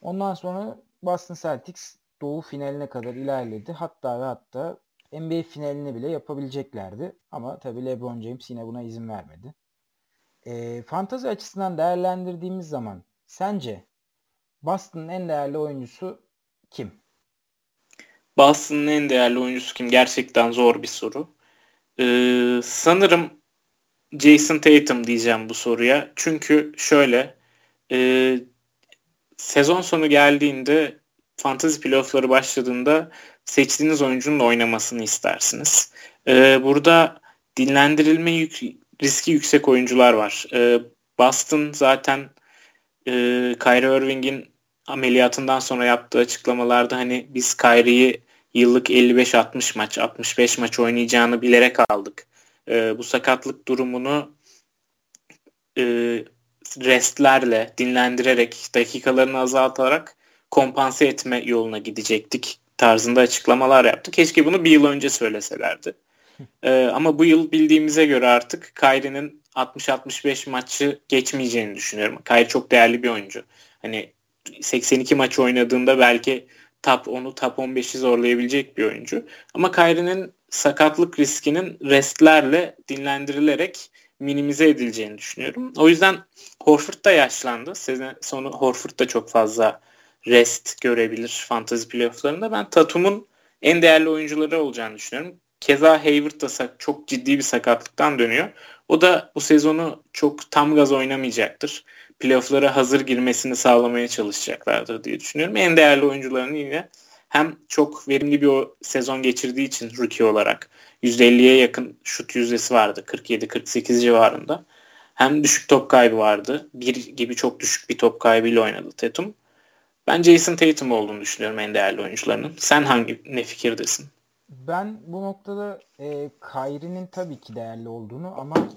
Ondan sonra Boston Celtics Doğu finaline kadar ilerledi. Hatta ve hatta NBA finalini bile yapabileceklerdi. Ama tabi LeBron James yine buna izin vermedi. E, fantazi açısından değerlendirdiğimiz zaman sence Boston'ın en değerli oyuncusu kim? Boston'ın en değerli oyuncusu kim? Gerçekten zor bir soru. Ee, sanırım Jason Tatum diyeceğim bu soruya. Çünkü şöyle e, sezon sonu geldiğinde fantasy playoffları başladığında seçtiğiniz oyuncunun da oynamasını istersiniz. Ee, burada dinlendirilme yük, riski yüksek oyuncular var. E, Boston zaten e, Kyrie Irving'in ameliyatından sonra yaptığı açıklamalarda hani biz Kyrie'yi yıllık 55-60 maç, 65 maç oynayacağını bilerek aldık. E, bu sakatlık durumunu e, restlerle, dinlendirerek, dakikalarını azaltarak kompanse etme yoluna gidecektik tarzında açıklamalar yaptı. Keşke bunu bir yıl önce söyleselerdi. *laughs* Ee, ama bu yıl bildiğimize göre artık Kyrie'nin 60-65 maçı geçmeyeceğini düşünüyorum. Kyrie çok değerli bir oyuncu. Hani 82 maç oynadığında belki top 10'u top 15'i zorlayabilecek bir oyuncu. Ama Kyrie'nin sakatlık riskinin restlerle dinlendirilerek minimize edileceğini düşünüyorum. O yüzden Horford da yaşlandı. Sezon sonu Horford da çok fazla rest görebilir fantasy playofflarında. Ben Tatum'un en değerli oyuncuları olacağını düşünüyorum. Keza Hayward da çok ciddi bir sakatlıktan dönüyor. O da bu sezonu çok tam gaz oynamayacaktır. Playoff'lara hazır girmesini sağlamaya çalışacaklardır diye düşünüyorum. En değerli oyuncuların yine hem çok verimli bir sezon geçirdiği için rookie olarak %50'ye yakın şut yüzdesi vardı. 47-48 civarında. Hem düşük top kaybı vardı. Bir gibi çok düşük bir top kaybıyla oynadı Tatum. Ben Jason Tatum olduğunu düşünüyorum en değerli oyuncularının. Sen hangi ne fikirdesin? Ben bu noktada e, Kyrie'nin tabii ki değerli olduğunu ama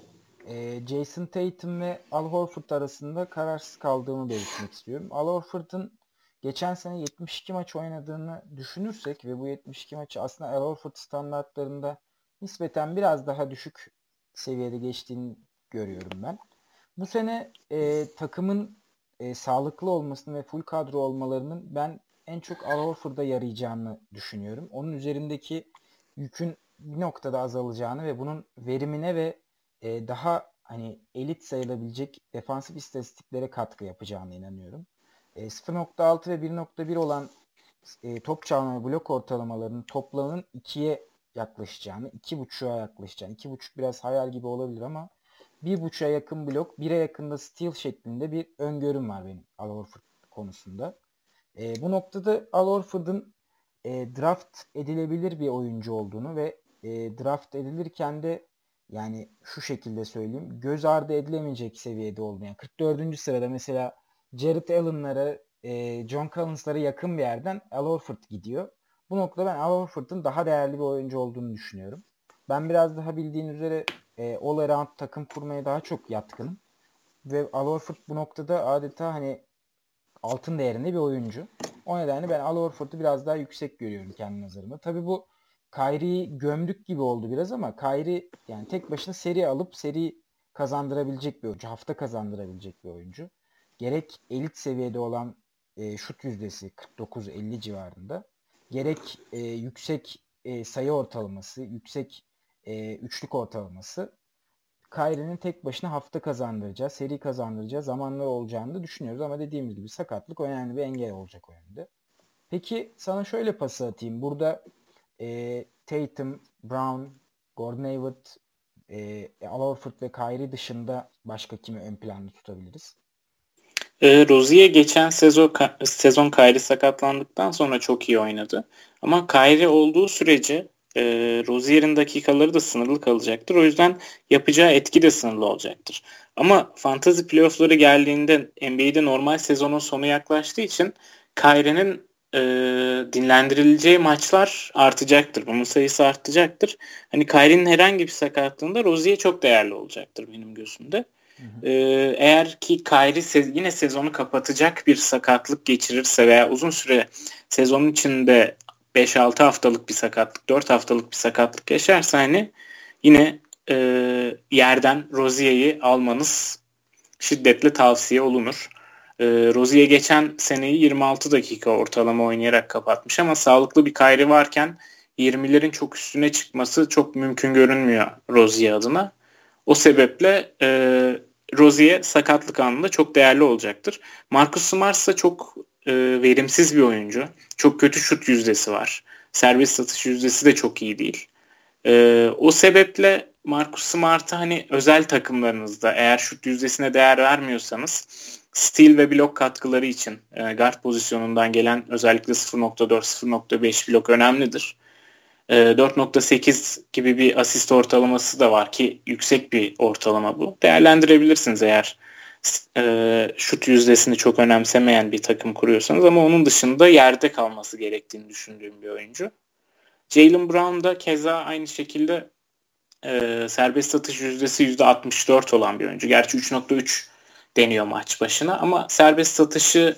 e, Jason Tatum ve Al Horford arasında kararsız kaldığımı belirtmek istiyorum. Al Horford'un geçen sene 72 maç oynadığını düşünürsek ve bu 72 maçı aslında Al Horford standartlarında nispeten biraz daha düşük seviyede geçtiğini görüyorum ben. Bu sene e, takımın e, sağlıklı olmasını ve full kadro olmalarının ben en çok Al Horford'a yarayacağını düşünüyorum. Onun üzerindeki yükün bir noktada azalacağını ve bunun verimine ve e, daha hani elit sayılabilecek defansif istatistiklere katkı yapacağını inanıyorum. E, 0.6 ve 1.1 olan e, top çalma ve blok ortalamalarının toplamının 2'ye yaklaşacağını, 2.5'a yaklaşacağını, 2.5 biraz hayal gibi olabilir ama 1.5'a yakın blok, 1'e yakında steal şeklinde bir öngörüm var benim Al Horford konusunda. E, bu noktada Al Horford'un e, draft edilebilir bir oyuncu olduğunu ve e, draft edilirken de yani şu şekilde söyleyeyim göz ardı edilemeyecek seviyede olduğunu. Yani 44. sırada mesela Jared Allen'lara, e, John Collins'lara yakın bir yerden Al Horford gidiyor. Bu noktada ben Al Horford'un daha değerli bir oyuncu olduğunu düşünüyorum. Ben biraz daha bildiğin üzere e, all around takım kurmaya daha çok yatkınım. Ve Al Horford bu noktada adeta hani altın değerinde bir oyuncu. O nedenle ben Al Horford'u biraz daha yüksek görüyorum kendi nazarımda. Tabii bu Kyrie'yi gömdük gibi oldu biraz ama Kyrie yani tek başına seri alıp seri kazandırabilecek bir oyuncu. Hafta kazandırabilecek bir oyuncu. Gerek elit seviyede olan e, şut yüzdesi 49-50 civarında. Gerek e, yüksek e, sayı ortalaması, yüksek e, üçlük ortalaması Kyrie'nin tek başına hafta kazandıracağı, seri kazandıracağı zamanlar olacağını da düşünüyoruz. Ama dediğim gibi sakatlık önemli bir engel olacak o. Peki sana şöyle pası atayım. Burada e, Tatum, Brown, Gordon Hayward, e, Al Horford ve Kyrie dışında başka kimi ön planda tutabiliriz? E, Rozier geçen sezon sezon Kyrie sakatlandıktan sonra çok iyi oynadı. Ama Kyrie olduğu sürece e, Rozier'in dakikaları da sınırlı kalacaktır. O yüzden yapacağı etki de sınırlı olacaktır. Ama fantasy playoff'ları geldiğinde NBA'de normal sezonun sonu yaklaştığı için Kyrie'nin e, dinlendirileceği maçlar artacaktır. Bunun sayısı artacaktır. Hani Kyrie'nin herhangi bir sakatlığında Rozier çok değerli olacaktır benim gözümde. Ee, eğer ki Kyrie se- yine sezonu kapatacak bir sakatlık geçirirse veya uzun süre sezonun içinde 5-6 haftalık bir sakatlık, 4 haftalık bir sakatlık yaşarsa hani yine e, yerden Rozier'i almanız şiddetle tavsiye olunur. E, Rozier geçen seneyi 26 dakika ortalama oynayarak kapatmış ama sağlıklı bir Kyrie varken 20'lerin çok üstüne çıkması çok mümkün görünmüyor Rozier adına. O sebeple e, Rozier sakatlık anında çok değerli olacaktır. Marcus Smart ise çok e, verimsiz bir oyuncu. Çok kötü şut yüzdesi var. Servis satış yüzdesi de çok iyi değil. E, o sebeple Marcus Smart'ı hani özel takımlarınızda eğer şut yüzdesine değer vermiyorsanız steal ve blok katkıları için e, guard pozisyonundan gelen özellikle 0.4 0.5 blok önemlidir. 4.8 gibi bir asist ortalaması da var ki yüksek bir ortalama bu. Değerlendirebilirsiniz eğer e, şut yüzdesini çok önemsemeyen bir takım kuruyorsanız ama onun dışında yerde kalması gerektiğini düşündüğüm bir oyuncu. Jalen Brown da keza aynı şekilde e, serbest atış yüzdesi %64 olan bir oyuncu. Gerçi 3.3 deniyor maç başına ama serbest atışı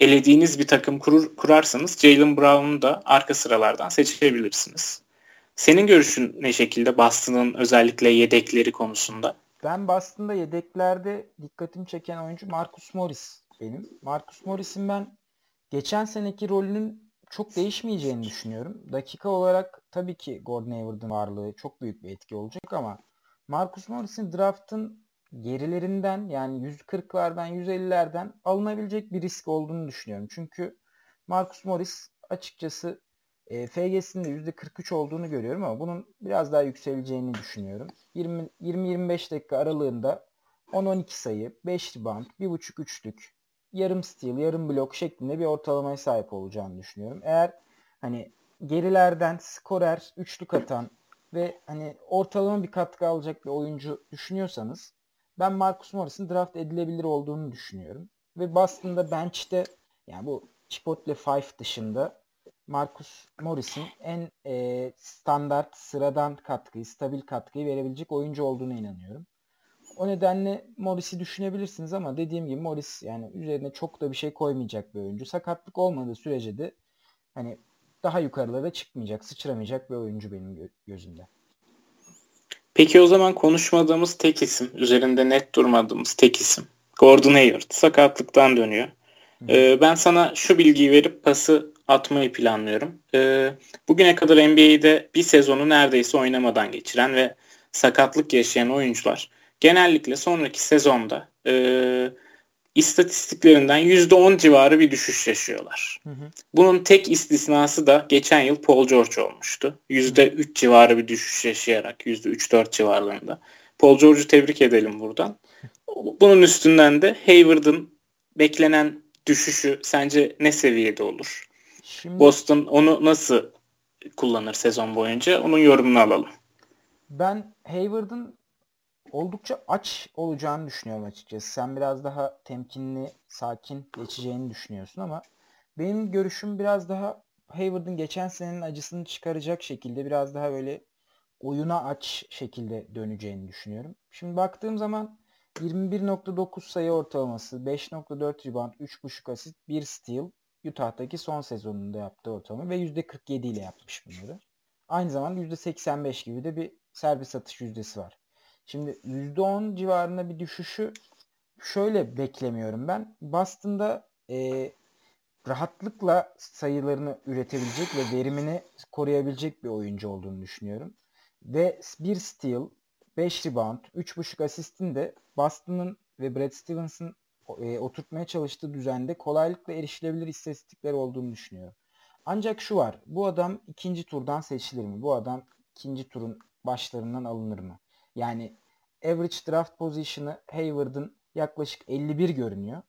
elediğiniz bir takım kurur, kurarsanız Jalen Brown'u da arka sıralardan seçebilirsiniz. Senin görüşün ne şekilde Boston'ın özellikle yedekleri konusunda? Ben Boston'da yedeklerde dikkatimi çeken oyuncu Marcus Morris benim. Marcus Morris'in ben geçen seneki rolünün çok değişmeyeceğini düşünüyorum. Dakika olarak tabii ki Gordon Hayward'ın varlığı çok büyük bir etki olacak ama Marcus Morris'in draft'ın gerilerinden yani 140'lardan 150'lerden alınabilecek bir risk olduğunu düşünüyorum. Çünkü Marcus Morris açıkçası e, FG'sinde %43 olduğunu görüyorum ama bunun biraz daha yükseleceğini düşünüyorum. 20-25 dakika aralığında 10-12 sayı, 5 rebound, 1.5 üçlük, yarım steal, yarım blok şeklinde bir ortalamaya sahip olacağını düşünüyorum. Eğer hani gerilerden skorer, üçlük atan ve hani ortalama bir katkı alacak bir oyuncu düşünüyorsanız ben Marcus Morris'in draft edilebilir olduğunu düşünüyorum. Ve Boston'da bench'te yani bu Chipotle 5 dışında Marcus Morris'in en e, standart sıradan katkıyı, stabil katkıyı verebilecek oyuncu olduğuna inanıyorum. O nedenle Morris'i düşünebilirsiniz ama dediğim gibi Morris yani üzerine çok da bir şey koymayacak bir oyuncu. Sakatlık olmadığı sürece de hani daha yukarılara çıkmayacak, sıçramayacak bir oyuncu benim gözümde. Peki o zaman konuşmadığımız tek isim, üzerinde net durmadığımız tek isim. Gordon Hayward sakatlıktan dönüyor. Ee, ben sana şu bilgiyi verip pası atmayı planlıyorum. Ee, bugüne kadar NBA'de bir sezonu neredeyse oynamadan geçiren ve sakatlık yaşayan oyuncular genellikle sonraki sezonda e, istatistiklerinden %10 civarı bir düşüş yaşıyorlar. Hı hı. Bunun tek istisnası da geçen yıl Paul George olmuştu. %3 civarı bir düşüş yaşayarak %3-4 civarlarında. Paul George'u tebrik edelim buradan. Bunun üstünden de Hayward'ın beklenen düşüşü sence ne seviyede olur? Şimdi, Boston onu nasıl kullanır sezon boyunca? Onun yorumunu alalım. Ben Hayward'ın oldukça aç olacağını düşünüyorum açıkçası. Sen biraz daha temkinli, sakin geçeceğini düşünüyorsun ama benim görüşüm biraz daha Hayward'ın geçen senenin acısını çıkaracak şekilde biraz daha böyle oyuna aç şekilde döneceğini düşünüyorum. Şimdi baktığım zaman 21.9 sayı ortalaması, 5.4 rebound, 3.5 asist, 1 steal Utah'taki son sezonunda yaptığı ortalama ve %47 ile yapmış bunları. Aynı zamanda %85 gibi de bir servis atış yüzdesi var. Şimdi %10 civarında bir düşüşü şöyle beklemiyorum ben. Boston'da e, rahatlıkla sayılarını üretebilecek ve verimini koruyabilecek bir oyuncu olduğunu düşünüyorum. Ve bir steal, 5 rebound, 3.5 asistin de Boston'ın ve Brad Stevens'ın e, oturtmaya çalıştığı düzende kolaylıkla erişilebilir istatistikler olduğunu düşünüyorum. Ancak şu var. Bu adam ikinci turdan seçilir mi? Bu adam ikinci turun başlarından alınır mı? Yani average draft position'ı Hayward'ın yaklaşık 51 görünüyor.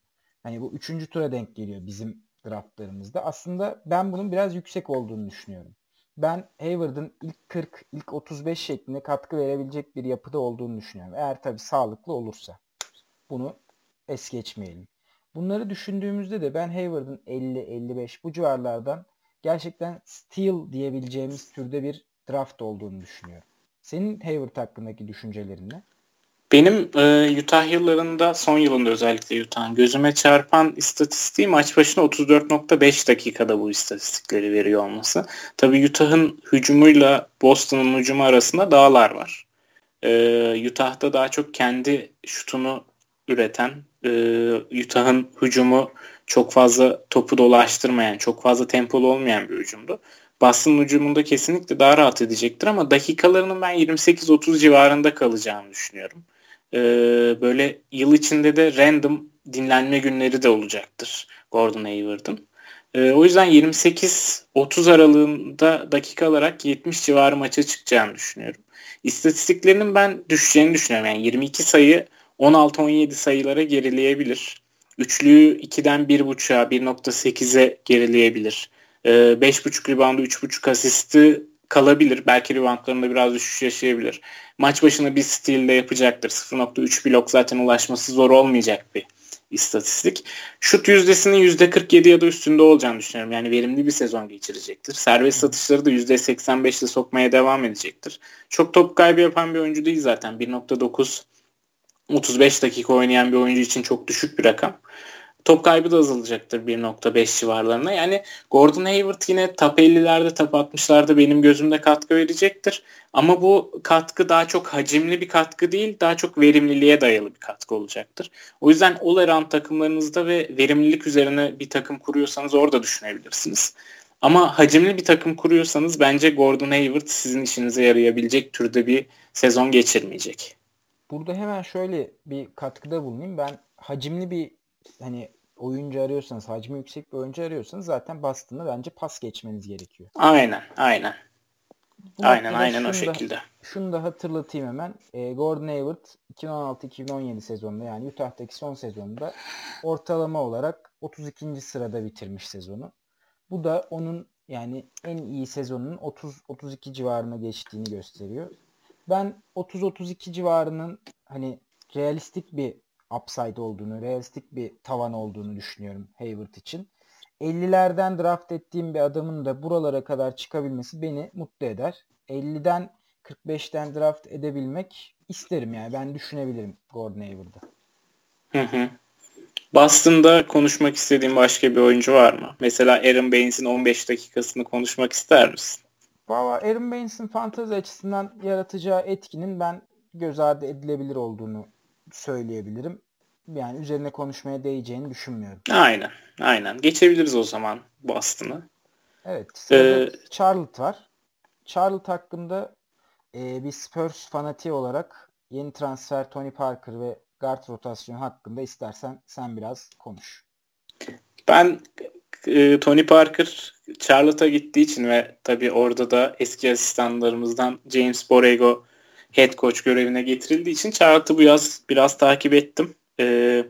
Hani bu üçüncü tura denk geliyor bizim draftlarımızda. Aslında ben bunun biraz yüksek olduğunu düşünüyorum. Ben Hayward'ın ilk 40, ilk 35 şeklinde katkı verebilecek bir yapıda olduğunu düşünüyorum. Eğer tabii sağlıklı olursa. Bunu es geçmeyelim. Bunları düşündüğümüzde de ben Hayward'ın 50-55 bu civarlardan gerçekten steal diyebileceğimiz türde bir draft olduğunu düşünüyorum. Senin Hayward hakkındaki düşüncelerin ne? Benim e, Utah yıllarında son yılında özellikle Utah'ın gözüme çarpan istatistiği maç başına 34.5 dakikada bu istatistikleri veriyor olması. Tabii Utah'ın hücumuyla Boston'ın hücumu arasında dağlar var. E, Utah'da daha çok kendi şutunu üreten, e, Utah'ın hücumu çok fazla topu dolaştırmayan, çok fazla tempolu olmayan bir hücumdu. Boston hücumunda kesinlikle daha rahat edecektir ama dakikalarının ben 28-30 civarında kalacağını düşünüyorum. Ee, böyle yıl içinde de random dinlenme günleri de olacaktır Gordon Hayward'ın. Ee, o yüzden 28-30 aralığında dakika olarak 70 civarı maça çıkacağını düşünüyorum. İstatistiklerinin ben düşeceğini düşünüyorum. Yani 22 sayı 16-17 sayılara gerileyebilir. Üçlüyü 2'den 1.5'a 1.8'e gerileyebilir. Ee, 5.5 reboundu 3.5 asisti kalabilir. Belki reboundlarında biraz düşüş yaşayabilir. Maç başına bir steal de yapacaktır. 0.3 blok zaten ulaşması zor olmayacak bir istatistik. Şut yüzdesinin %47 ya da üstünde olacağını düşünüyorum. Yani verimli bir sezon geçirecektir. Serbest satışları da %85'le sokmaya devam edecektir. Çok top kaybı yapan bir oyuncu değil zaten. 1.9 35 dakika oynayan bir oyuncu için çok düşük bir rakam. Top kaybı da azalacaktır 1.5 civarlarına. Yani Gordon Hayward yine top 50'lerde top 60'larda benim gözümde katkı verecektir. Ama bu katkı daha çok hacimli bir katkı değil, daha çok verimliliğe dayalı bir katkı olacaktır. O yüzden all around takımlarınızda ve verimlilik üzerine bir takım kuruyorsanız orada düşünebilirsiniz. Ama hacimli bir takım kuruyorsanız bence Gordon Hayward sizin işinize yarayabilecek türde bir sezon geçirmeyecek. Burada hemen şöyle bir katkıda bulunayım. Ben hacimli bir hani oyuncu arıyorsanız, hacmi yüksek bir oyuncu arıyorsanız zaten bastığında bence pas geçmeniz gerekiyor. Aynen, aynen. Bu aynen, aynen o şekilde. şunu da hatırlatayım hemen. E, Gordon Hayward 2016-2017 sezonunda yani Utah'taki son sezonunda ortalama olarak 32. sırada bitirmiş sezonu. Bu da onun yani en iyi sezonunun 30-32 civarına geçtiğini gösteriyor. Ben 30-32 civarının hani realistik bir upside olduğunu, realistik bir tavan olduğunu düşünüyorum Hayward için. 50'lerden draft ettiğim bir adamın da buralara kadar çıkabilmesi beni mutlu eder. 50'den 45'ten draft edebilmek isterim yani. Ben düşünebilirim Gordon Hayward'ı. Hı hı. Boston'da konuşmak istediğin başka bir oyuncu var mı? Mesela Aaron Baines'in 15 dakikasını konuşmak ister misin? Valla Aaron Baines'in fantazi açısından yaratacağı etkinin ben göz ardı edilebilir olduğunu söyleyebilirim. Yani üzerine konuşmaya değeceğini düşünmüyorum. Aynen. Aynen. Geçebiliriz o zaman Boston'ı. Evet. Ee, Charlotte var. Charlotte hakkında e, bir Spurs fanatiği olarak yeni transfer Tony Parker ve guard rotasyonu hakkında istersen sen biraz konuş. Ben e, Tony Parker Charlotte'a gittiği için ve tabii orada da eski asistanlarımızdan James Borrego head coach görevine getirildiği için Charlotte'ı bu yaz biraz takip ettim. Ee,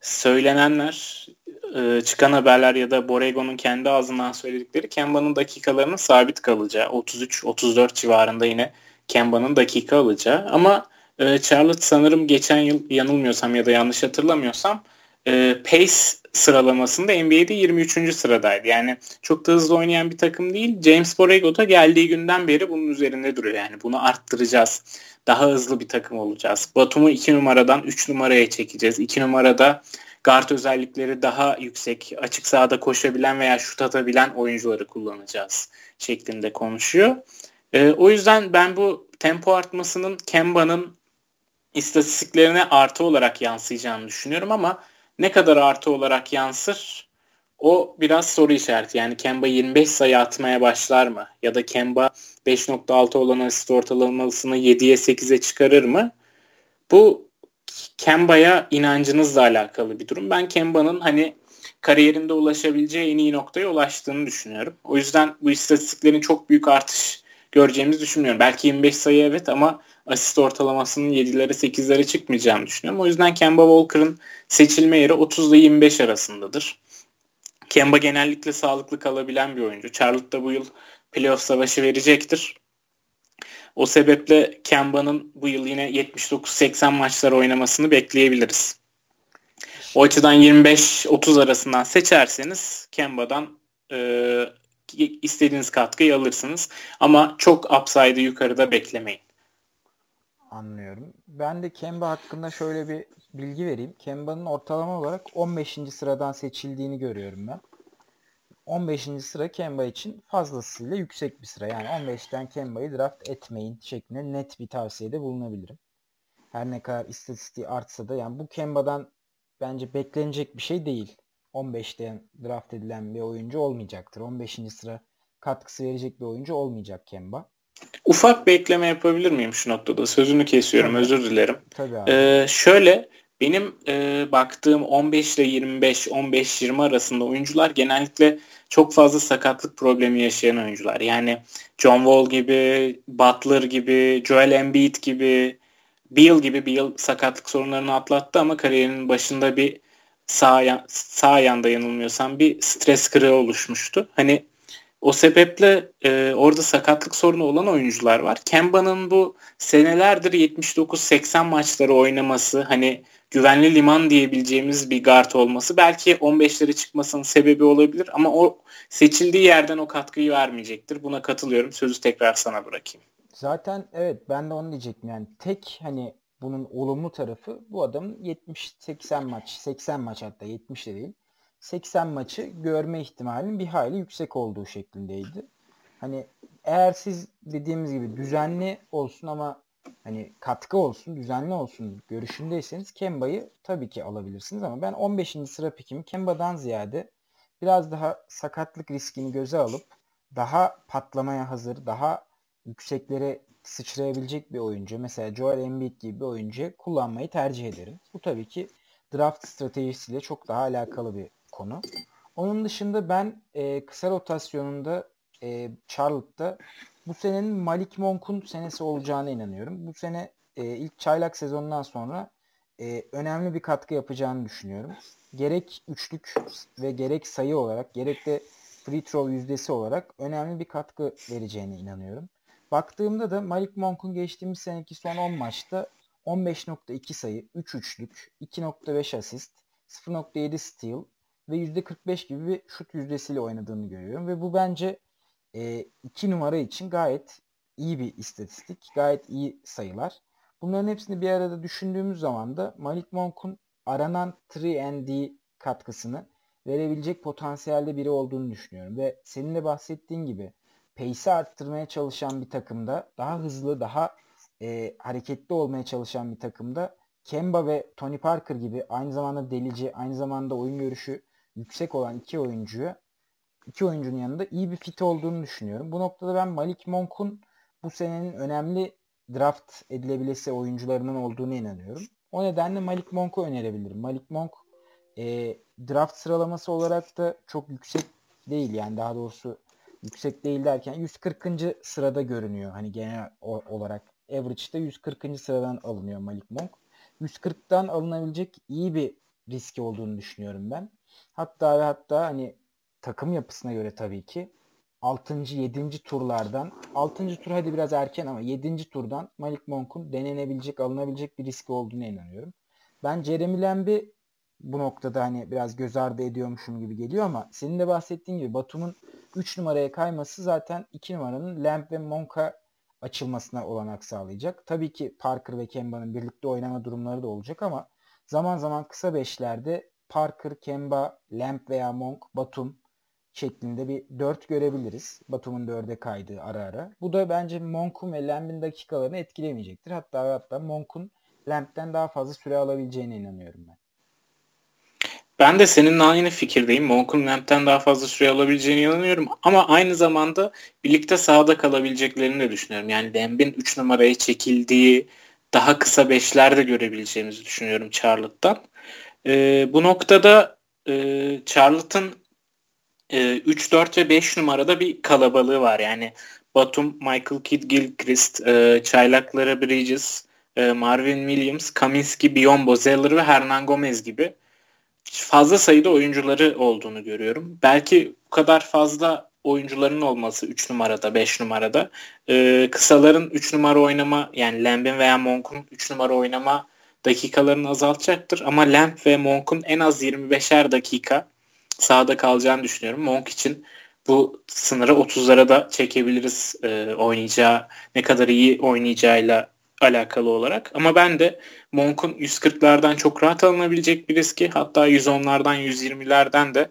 söylenenler, e, çıkan haberler ya da Borrego'nun kendi ağzından söyledikleri Kemba'nın dakikalarının sabit kalacağı. 33-34 civarında yine Kemba'nın dakika alacağı. Ama e, Charlotte sanırım geçen yıl yanılmıyorsam ya da yanlış hatırlamıyorsam e, pace sıralamasında NBA'de 23. sıradaydı. Yani çok da hızlı oynayan bir takım değil. James Borrego da geldiği günden beri bunun üzerinde duruyor. Yani bunu arttıracağız. Daha hızlı bir takım olacağız. Batum'u 2 numaradan 3 numaraya çekeceğiz. 2 numarada guard özellikleri daha yüksek, açık sahada koşabilen veya şut atabilen oyuncuları kullanacağız şeklinde konuşuyor. E, o yüzden ben bu tempo artmasının Kemba'nın istatistiklerine artı olarak yansıyacağını düşünüyorum ama ne kadar artı olarak yansır o biraz soru işareti. Yani Kemba 25 sayı atmaya başlar mı? Ya da Kemba 5.6 olan asist ortalamasını 7'ye 8'e çıkarır mı? Bu Kemba'ya inancınızla alakalı bir durum. Ben Kemba'nın hani kariyerinde ulaşabileceği en iyi noktaya ulaştığını düşünüyorum. O yüzden bu istatistiklerin çok büyük artış göreceğimizi düşünmüyorum. Belki 25 sayı evet ama asist ortalamasının 7'lere 8'lere çıkmayacağını düşünüyorum. O yüzden Kemba Walker'ın seçilme yeri 30 ile 25 arasındadır. Kemba genellikle sağlıklı kalabilen bir oyuncu. Charlotte da bu yıl playoff savaşı verecektir. O sebeple Kemba'nın bu yıl yine 79-80 maçlar oynamasını bekleyebiliriz. O açıdan 25-30 arasından seçerseniz Kemba'dan e, istediğiniz katkıyı alırsınız. Ama çok upside'ı yukarıda beklemeyin. Anlıyorum. Ben de Kemba hakkında şöyle bir bilgi vereyim. Kemba'nın ortalama olarak 15. sıradan seçildiğini görüyorum ben. 15. sıra Kemba için fazlasıyla yüksek bir sıra. Yani 15'ten Kemba'yı draft etmeyin şeklinde net bir tavsiyede bulunabilirim. Her ne kadar istatistiği artsa da yani bu Kemba'dan bence beklenecek bir şey değil. 15'ten draft edilen bir oyuncu olmayacaktır. 15. sıra katkısı verecek bir oyuncu olmayacak Kemba. Ufak bir ekleme yapabilir miyim şu noktada? Sözünü kesiyorum Tabii. özür dilerim. Tabii abi. Ee, şöyle benim e, baktığım 15 ile 25, 15-20 arasında oyuncular genellikle çok fazla sakatlık problemi yaşayan oyuncular. Yani John Wall gibi, Butler gibi, Joel Embiid gibi, Beal gibi Beal sakatlık sorunlarını atlattı ama kariyerinin başında bir sağ, sağ yanda yanılmıyorsam bir stres kırığı oluşmuştu. Hani O sebeple e, orada sakatlık sorunu olan oyuncular var. Kemba'nın bu senelerdir 79-80 maçları oynaması hani güvenli liman diyebileceğimiz bir guard olması belki 15'lere çıkmasının sebebi olabilir ama o seçildiği yerden o katkıyı vermeyecektir. Buna katılıyorum. Sözü tekrar sana bırakayım. Zaten evet ben de onu diyecektim yani tek hani bunun olumlu tarafı bu adamın 70-80 maç 80 maç hatta 70 de değil 80 maçı görme ihtimalinin bir hayli yüksek olduğu şeklindeydi. Hani eğer siz dediğimiz gibi düzenli olsun ama hani katkı olsun, düzenli olsun görüşündeyseniz Kemba'yı tabii ki alabilirsiniz ama ben 15. sıra pikimi Kemba'dan ziyade biraz daha sakatlık riskini göze alıp daha patlamaya hazır, daha yükseklere sıçrayabilecek bir oyuncu mesela Joel Embiid gibi bir oyuncu kullanmayı tercih ederim. Bu tabii ki draft stratejisiyle çok daha alakalı bir konu. Onun dışında ben e, kısa rotasyonunda e, Charlotte'da bu senenin Malik Monk'un senesi olacağına inanıyorum. Bu sene e, ilk çaylak sezonundan sonra e, önemli bir katkı yapacağını düşünüyorum. Gerek üçlük ve gerek sayı olarak gerek de free throw yüzdesi olarak önemli bir katkı vereceğine inanıyorum. Baktığımda da Malik Monk'un geçtiğimiz seneki son 10 maçta 15.2 sayı, 3 üçlük, 2.5 asist, 0.7 steal ve %45 gibi bir şut yüzdesiyle oynadığını görüyorum. Ve bu bence 2 e, numara için gayet iyi bir istatistik. Gayet iyi sayılar. Bunların hepsini bir arada düşündüğümüz zaman da Malik Monk'un aranan 3 katkısını verebilecek potansiyelde biri olduğunu düşünüyorum. Ve senin de bahsettiğin gibi pace'i arttırmaya çalışan bir takımda daha hızlı, daha e, hareketli olmaya çalışan bir takımda Kemba ve Tony Parker gibi aynı zamanda delici, aynı zamanda oyun görüşü yüksek olan iki oyuncuyu iki oyuncunun yanında iyi bir fit olduğunu düşünüyorum. Bu noktada ben Malik Monk'un bu senenin önemli draft edilebilesi oyuncularının olduğunu inanıyorum. O nedenle Malik Monk'u önerebilirim. Malik Monk e, draft sıralaması olarak da çok yüksek değil yani daha doğrusu yüksek değil derken 140. sırada görünüyor. Hani genel olarak average'da 140. sıradan alınıyor Malik Monk. 140'tan alınabilecek iyi bir riski olduğunu düşünüyorum ben. Hatta ve hatta hani takım yapısına göre tabii ki 6. 7. turlardan 6. tur hadi biraz erken ama 7. turdan Malik Monk'un denenebilecek, alınabilecek bir riski olduğunu inanıyorum. Ben Jeremy Lamb'i bu noktada hani biraz göz ardı ediyormuşum gibi geliyor ama senin de bahsettiğin gibi Batum'un 3 numaraya kayması zaten 2 numaranın Lamb ve Monk'a açılmasına olanak sağlayacak. Tabii ki Parker ve Kemba'nın birlikte oynama durumları da olacak ama zaman zaman kısa beşlerde Parker, Kemba, Lamb veya Monk, Batum şeklinde bir 4 görebiliriz. Batum'un 4'e kaydığı ara ara. Bu da bence Monk'un ve Lamb'in dakikalarını etkilemeyecektir. Hatta hatta Monk'un Lamb'den daha fazla süre alabileceğine inanıyorum ben. Ben de seninle aynı fikirdeyim. Monk'un Lamp'ten daha fazla süre alabileceğine inanıyorum. Ama aynı zamanda birlikte sahada kalabileceklerini de düşünüyorum. Yani Lamb'in 3 numaraya çekildiği daha kısa beşlerde görebileceğimizi düşünüyorum Charlotte'dan. Ee, bu noktada e, Charlotte'ın e, 3, 4 ve 5 numarada bir kalabalığı var. Yani Batum, Michael Kidd, Gilchrist, e, Çaylakları Bridges, e, Marvin Williams, Kaminski, Biombo, Zeller ve Hernan Gomez gibi fazla sayıda oyuncuları olduğunu görüyorum. Belki bu kadar fazla oyuncuların olması 3 numarada, 5 numarada e, kısaların 3 numara oynama yani Lamb'in veya Monk'un 3 numara oynama dakikalarını azaltacaktır. Ama Lamb ve Monk'un en az 25'er dakika sahada kalacağını düşünüyorum. Monk için bu sınırı 30'lara da çekebiliriz e, oynayacağı, ne kadar iyi oynayacağıyla alakalı olarak. Ama ben de Monk'un 140'lardan çok rahat alınabilecek bir riski hatta 110'lardan 120'lerden de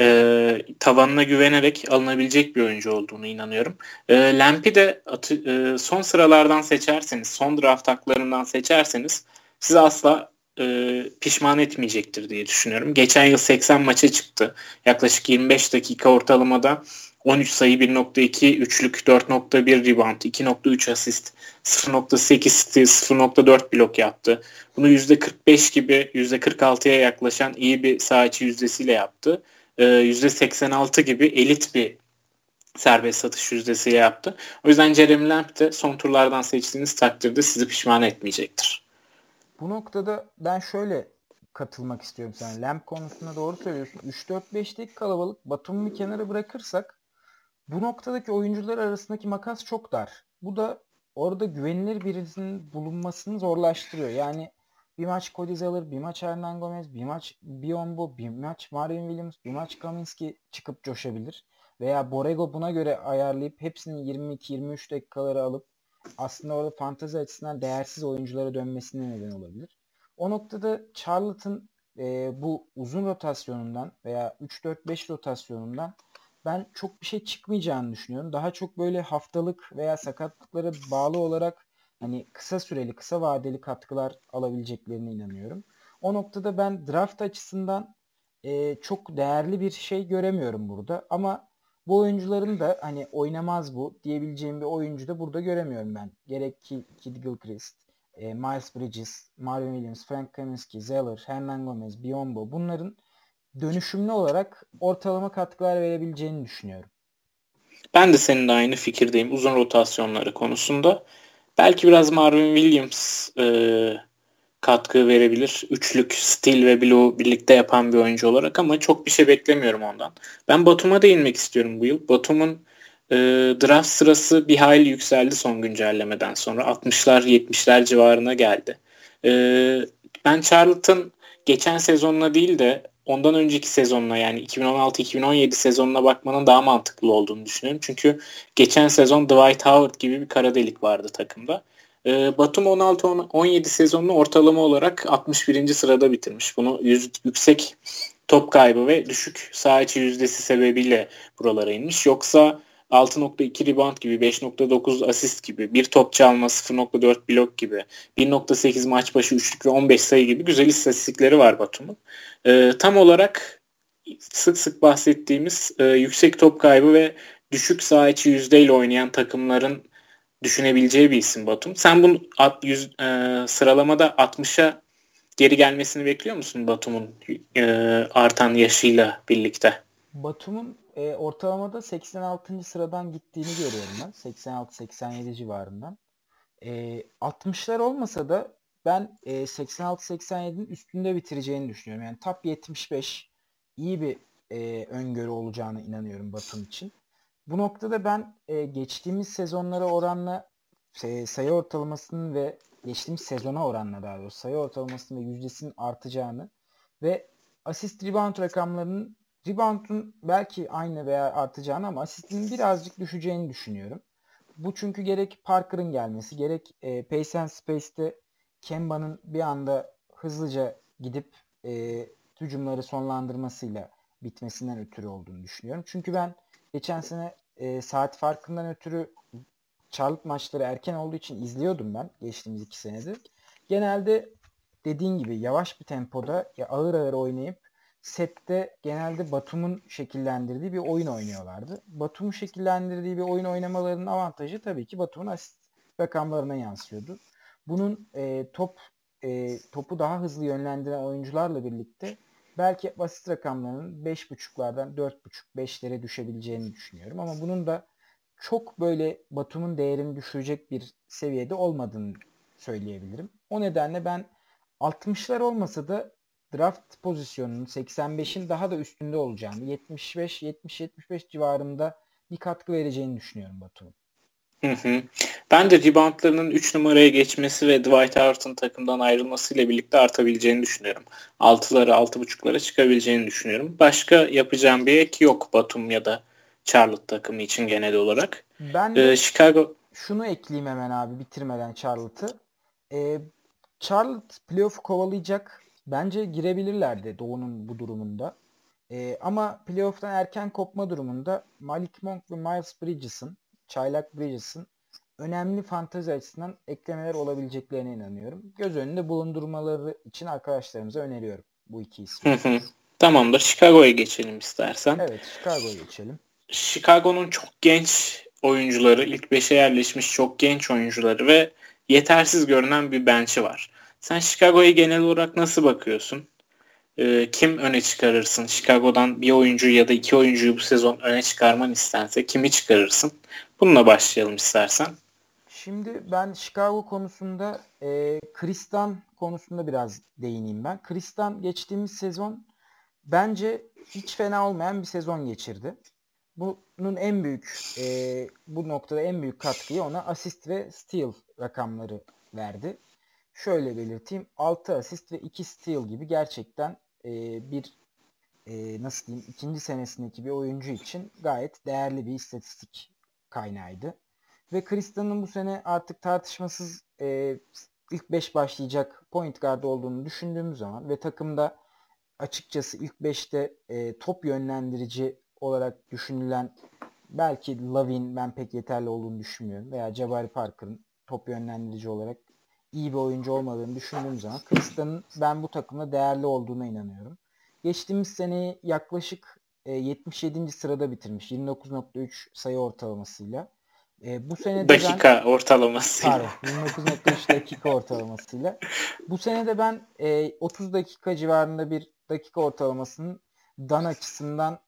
e, tavanına güvenerek alınabilecek bir oyuncu olduğunu inanıyorum. E, Lamp'i de atı, e, son sıralardan seçerseniz, son draft haklarından seçerseniz sizi asla e, pişman etmeyecektir diye düşünüyorum. Geçen yıl 80 maça çıktı. Yaklaşık 25 dakika ortalamada 13 sayı 1.2 üçlük 4.1 rebound 2.3 asist 0.8 steal 0.4 blok yaptı. Bunu %45 gibi %46'ya yaklaşan iyi bir saha içi yüzdesiyle yaptı. Ee, %86 gibi elit bir serbest satış yüzdesiyle yaptı. O yüzden Jeremy Lamb de son turlardan seçtiğiniz takdirde sizi pişman etmeyecektir. Bu noktada ben şöyle katılmak istiyorum sen. Lamb konusunda doğru söylüyorsun. 3-4-5'teki kalabalık Batum'u kenara bırakırsak bu noktadaki oyuncular arasındaki makas çok dar. Bu da orada güvenilir birisinin bulunmasını zorlaştırıyor. Yani bir maç Cody Zeller, bir maç Hernan Gomez, bir maç Biombo, bir maç Marvin Williams, bir maç Kaminski çıkıp coşabilir. Veya Borrego buna göre ayarlayıp hepsinin 22-23 dakikaları alıp aslında orada fantezi açısından değersiz oyunculara dönmesine neden olabilir. O noktada Charlotte'ın e, bu uzun rotasyonundan veya 3-4-5 rotasyonundan ben çok bir şey çıkmayacağını düşünüyorum. Daha çok böyle haftalık veya sakatlıklara bağlı olarak hani kısa süreli, kısa vadeli katkılar alabileceklerine inanıyorum. O noktada ben draft açısından e, çok değerli bir şey göremiyorum burada. Ama bu oyuncuların da hani oynamaz bu diyebileceğim bir oyuncu da burada göremiyorum ben. Gerek Kid Gilchrist, e, Miles Bridges, Marvin Williams, Frank Kaminsky, Zeller, Hernan Gomez, Biombo bunların dönüşümlü olarak ortalama katkılar verebileceğini düşünüyorum. Ben de senin de aynı fikirdeyim uzun rotasyonları konusunda. Belki biraz Marvin Williams e, katkı verebilir. Üçlük, Steel ve Blue birlikte yapan bir oyuncu olarak ama çok bir şey beklemiyorum ondan. Ben Batum'a değinmek istiyorum bu yıl. Batum'un e, draft sırası bir hayli yükseldi son güncellemeden sonra. 60'lar 70'ler civarına geldi. E, ben Charlton geçen sezonla değil de ondan önceki sezonla yani 2016-2017 sezonuna bakmanın daha mantıklı olduğunu düşünüyorum. Çünkü geçen sezon Dwight Howard gibi bir kara delik vardı takımda. E, Batum 16-17 sezonunu ortalama olarak 61. sırada bitirmiş. Bunu yüz, yüksek top kaybı ve düşük saha içi yüzdesi sebebiyle buralara inmiş. Yoksa 6.2 rebound gibi, 5.9 asist gibi, bir top çalma, 0.4 blok gibi, 1.8 maç başı üçlük ve 15 sayı gibi güzel istatistikleri var Batum'un. Ee, tam olarak sık sık bahsettiğimiz e, yüksek top kaybı ve düşük saha içi yüzdeyle oynayan takımların düşünebileceği bir isim Batum. Sen bunu yüz, e, sıralamada 60'a geri gelmesini bekliyor musun Batum'un e, artan yaşıyla birlikte? Batum'un e, ortalamada 86. sıradan gittiğini görüyorum ben. 86-87 civarından. E, 60'lar olmasa da ben e, 86-87'nin üstünde bitireceğini düşünüyorum. Yani top 75 iyi bir e, öngörü olacağını inanıyorum Batum için. Bu noktada ben e, geçtiğimiz sezonlara oranla e, sayı ortalamasının ve geçtiğimiz sezona oranla daha doğrusu sayı ortalamasının ve yüzdesinin artacağını ve asist rebound rakamlarının rebound'un belki aynı veya artacağını ama asistin birazcık düşeceğini düşünüyorum. Bu çünkü gerek Parker'ın gelmesi gerek e, Pace and Space'te Kemba'nın bir anda hızlıca gidip e, hücumları sonlandırmasıyla bitmesinden ötürü olduğunu düşünüyorum. Çünkü ben geçen sene e, saat farkından ötürü Charlotte maçları erken olduğu için izliyordum ben geçtiğimiz iki senedir. Genelde dediğin gibi yavaş bir tempoda ya ağır ağır oynayıp sette genelde Batum'un şekillendirdiği bir oyun oynuyorlardı. Batum'un şekillendirdiği bir oyun oynamalarının avantajı tabii ki Batum'un asist rakamlarına yansıyordu. Bunun e, top e, topu daha hızlı yönlendiren oyuncularla birlikte belki basit rakamlarının 5.5'lardan 4.5-5'lere düşebileceğini düşünüyorum. Ama bunun da çok böyle Batum'un değerini düşürecek bir seviyede olmadığını söyleyebilirim. O nedenle ben 60'lar olmasa da draft pozisyonunun 85'in daha da üstünde olacağını, 75-70-75 civarında bir katkı vereceğini düşünüyorum Batum'un. Hı hı. Ben de reboundlarının 3 numaraya geçmesi ve Dwight Howard'ın takımdan ayrılmasıyla birlikte artabileceğini düşünüyorum. 6'lara 6.5'lara çıkabileceğini düşünüyorum. Başka yapacağım bir ek yok Batum ya da Charlotte takımı için genel olarak. Ben ee, Chicago şunu ekleyeyim hemen abi bitirmeden Charlotte'ı. Ee, Charlotte playoff kovalayacak. Bence girebilirlerdi Doğu'nun bu durumunda. Ee, ama playoff'tan erken kopma durumunda Malik Monk ve Miles Bridges'ın Çaylak Bridges'ın önemli fantezi açısından eklemeler olabileceklerine inanıyorum. Göz önünde bulundurmaları için arkadaşlarımıza öneriyorum bu iki ismi. Tamamdır. Chicago'ya geçelim istersen. Evet Chicago'ya geçelim. Chicago'nun çok genç oyuncuları, ilk 5'e yerleşmiş çok genç oyuncuları ve yetersiz görünen bir bench'i var. Sen Chicago'ya genel olarak nasıl bakıyorsun? Ee, kim öne çıkarırsın? Chicago'dan bir oyuncu ya da iki oyuncuyu bu sezon öne çıkarman istense kimi çıkarırsın? Bununla başlayalım istersen. Şimdi ben Chicago konusunda e, Kristan konusunda biraz değineyim ben. Kristan geçtiğimiz sezon bence hiç fena olmayan bir sezon geçirdi. bunun en büyük e, bu noktada en büyük katkıyı ona asist ve steal rakamları verdi. Şöyle belirteyim. 6 asist ve 2 steal gibi gerçekten e, bir e, nasıl diyeyim ikinci senesindeki bir oyuncu için gayet değerli bir istatistik kaynağıydı. Ve Kristan'ın bu sene artık tartışmasız e, ilk 5 başlayacak point guard olduğunu düşündüğümüz zaman ve takımda açıkçası ilk 5'te e, top yönlendirici olarak düşünülen belki Lavin ben pek yeterli olduğunu düşünmüyorum veya Jabari Parker'ın top yönlendirici olarak iyi bir oyuncu olmadığını düşündüğüm zaman Kristan'ın ben bu takımda değerli olduğuna inanıyorum. Geçtiğimiz seneyi yaklaşık e, 77. sırada bitirmiş. 29.3 sayı ortalamasıyla. E, bu sene dakika ben, ortalamasıyla. Pardon, 29.3 dakika ortalamasıyla. Bu sene de ben e, 30 dakika civarında bir dakika ortalamasının Dan açısından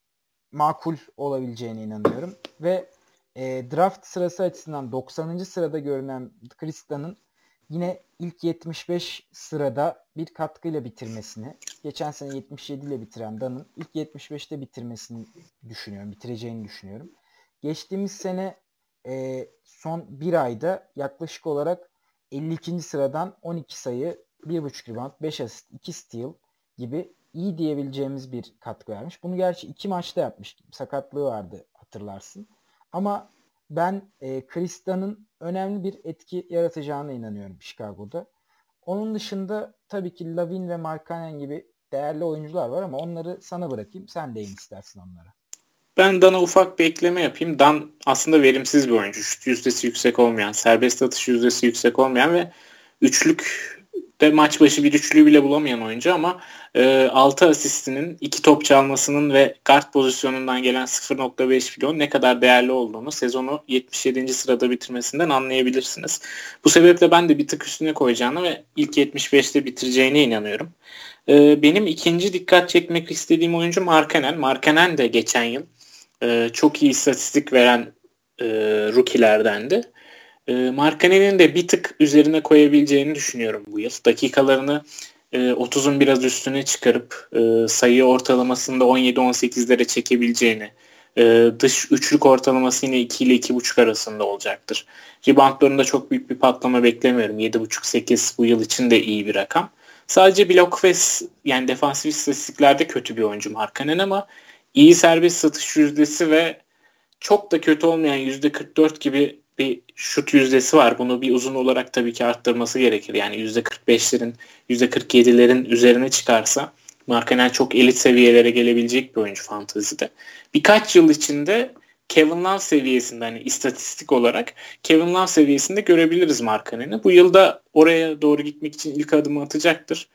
makul olabileceğine inanıyorum. Ve e, draft sırası açısından 90. sırada görünen Kristan'ın yine ilk 75 sırada bir katkıyla bitirmesini, geçen sene 77 ile bitiren Dan'ın ilk 75'te bitirmesini düşünüyorum, bitireceğini düşünüyorum. Geçtiğimiz sene e, son bir ayda yaklaşık olarak 52. sıradan 12 sayı, 1.5 rebound, 5 asist, 2 steal gibi iyi diyebileceğimiz bir katkı vermiş. Bunu gerçi iki maçta yapmış. Sakatlığı vardı hatırlarsın. Ama ben e, Krista'nın önemli bir etki yaratacağına inanıyorum Chicago'da. Onun dışında tabii ki Lavin ve Markkanen gibi değerli oyuncular var ama onları sana bırakayım. Sen değin istersin onlara. Ben Dan'a ufak bir ekleme yapayım. Dan aslında verimsiz bir oyuncu. Şut yüzdesi yüksek olmayan, serbest atış yüzdesi yüksek olmayan ve üçlük de maç başı bir üçlüyü bile bulamayan oyuncu ama e, 6 asistinin 2 top çalmasının ve guard pozisyonundan gelen 0.5 milyon ne kadar değerli olduğunu sezonu 77. sırada bitirmesinden anlayabilirsiniz. Bu sebeple ben de bir tık üstüne koyacağını ve ilk 75'te bitireceğine inanıyorum. E, benim ikinci dikkat çekmek istediğim oyuncu Markanen. Markanen de geçen yıl e, çok iyi istatistik veren e, rookie'lerdendi. E, Markanen'in de bir tık üzerine koyabileceğini düşünüyorum bu yıl. Dakikalarını e, 30'un biraz üstüne çıkarıp e, sayı ortalamasında 17-18'lere çekebileceğini, e, dış üçlük ortalaması yine 2 ile 2.5 arasında olacaktır. Reboundlarında çok büyük bir patlama beklemiyorum. 7.5-8 bu yıl için de iyi bir rakam. Sadece blok ve yani defansif istatistiklerde kötü bir oyuncu Markanen ama iyi serbest satış yüzdesi ve çok da kötü olmayan %44 gibi bir şut yüzdesi var. Bunu bir uzun olarak tabii ki arttırması gerekir. Yani %45'lerin, %47'lerin üzerine çıkarsa Markanel çok elit seviyelere gelebilecek bir oyuncu fantezide. Birkaç yıl içinde Kevin Love seviyesinde hani istatistik olarak Kevin Love seviyesinde görebiliriz Markanel'i. Bu yılda oraya doğru gitmek için ilk adımı atacaktır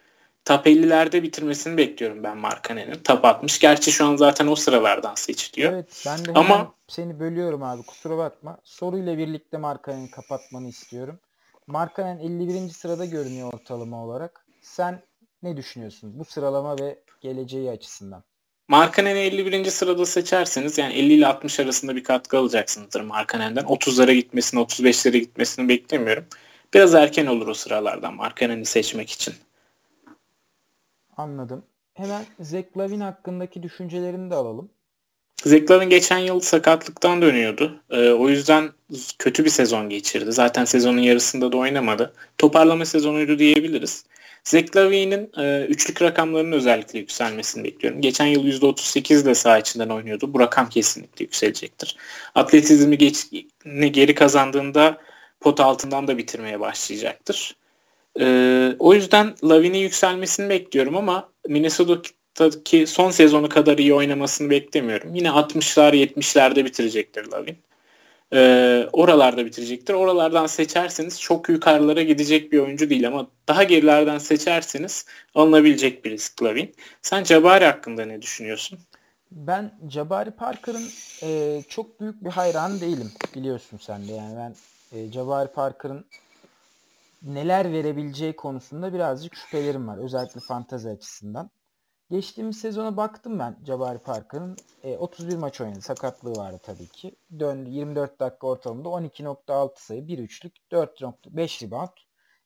top 50'lerde bitirmesini bekliyorum ben Markanen'in. Top 60. Gerçi şu an zaten o sıralardan seçiliyor. Evet ben de Ama seni bölüyorum abi kusura bakma. Soruyla birlikte Markanen'i kapatmanı istiyorum. Markanen 51. sırada görünüyor ortalama olarak. Sen ne düşünüyorsun bu sıralama ve geleceği açısından? Markanen'i 51. sırada seçerseniz yani 50 ile 60 arasında bir katkı alacaksınızdır Markanen'den. 30'lara gitmesini, 35'lere gitmesini beklemiyorum. Biraz erken olur o sıralardan Markanen'i seçmek için. Anladım. Hemen Zach Lavin hakkındaki düşüncelerini de alalım. Zach Lavin geçen yıl sakatlıktan dönüyordu. Ee, o yüzden kötü bir sezon geçirdi. Zaten sezonun yarısında da oynamadı. Toparlama sezonuydu diyebiliriz. Zach Lavin'in e, üçlük rakamlarının özellikle yükselmesini bekliyorum. Geçen yıl %38 ile saha içinden oynuyordu. Bu rakam kesinlikle yükselecektir. Atletizmi geç, geri kazandığında pot altından da bitirmeye başlayacaktır. Ee, o yüzden Lavin'in yükselmesini bekliyorum ama Minnesota'daki son sezonu kadar iyi oynamasını beklemiyorum. Yine 60'lar 70'lerde bitirecektir Lavin. Ee, oralarda bitirecektir. Oralardan seçerseniz çok yukarılara gidecek bir oyuncu değil ama daha gerilerden seçerseniz alınabilecek bir risk Lavin. Sen Jabari hakkında ne düşünüyorsun? Ben Jabari Parker'ın e, çok büyük bir hayran değilim biliyorsun sen de yani ben e, Jabari Parker'ın neler verebileceği konusunda birazcık şüphelerim var. Özellikle fantazi açısından. Geçtiğimiz sezona baktım ben Jabari Parker'ın. E, 31 maç oynadı. Sakatlığı vardı tabii ki. Döndü 24 dakika ortalamada 12.6 sayı, 1 üçlük, 4.5 rebound,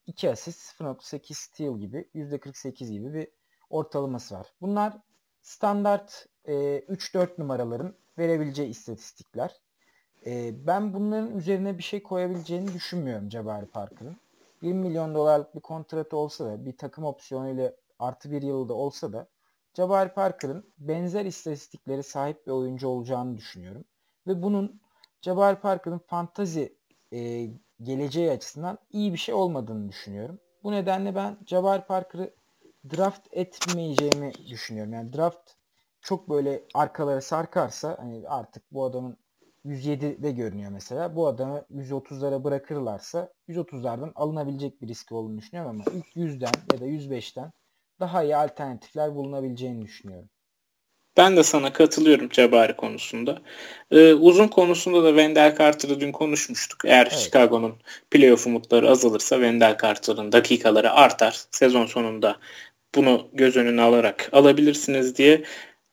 2 asist, 0.8 steal gibi, %48 gibi bir ortalaması var. Bunlar standart e, 3-4 numaraların verebileceği istatistikler. E, ben bunların üzerine bir şey koyabileceğini düşünmüyorum Jabari Parker'ın. 20 milyon dolarlık bir kontratı olsa da bir takım opsiyonuyla artı bir yılda olsa da Jabari Parker'ın benzer istatistiklere sahip bir oyuncu olacağını düşünüyorum. Ve bunun Jabari Parker'ın fantazi e, geleceği açısından iyi bir şey olmadığını düşünüyorum. Bu nedenle ben Jabari Parker'ı draft etmeyeceğimi düşünüyorum. Yani draft çok böyle arkalara sarkarsa hani artık bu adamın 107'de görünüyor mesela. Bu adamı 130'lara bırakırlarsa 130'lardan alınabilecek bir risk olduğunu düşünüyorum ama ilk 100'den ya da 105'ten daha iyi alternatifler bulunabileceğini düşünüyorum. Ben de sana katılıyorum Jabari konusunda. Ee, uzun konusunda da Wendell Carter'ı dün konuşmuştuk. Eğer evet. Chicago'nun playoff umutları azalırsa Wendell Carter'ın dakikaları artar. Sezon sonunda bunu göz önüne alarak alabilirsiniz diye.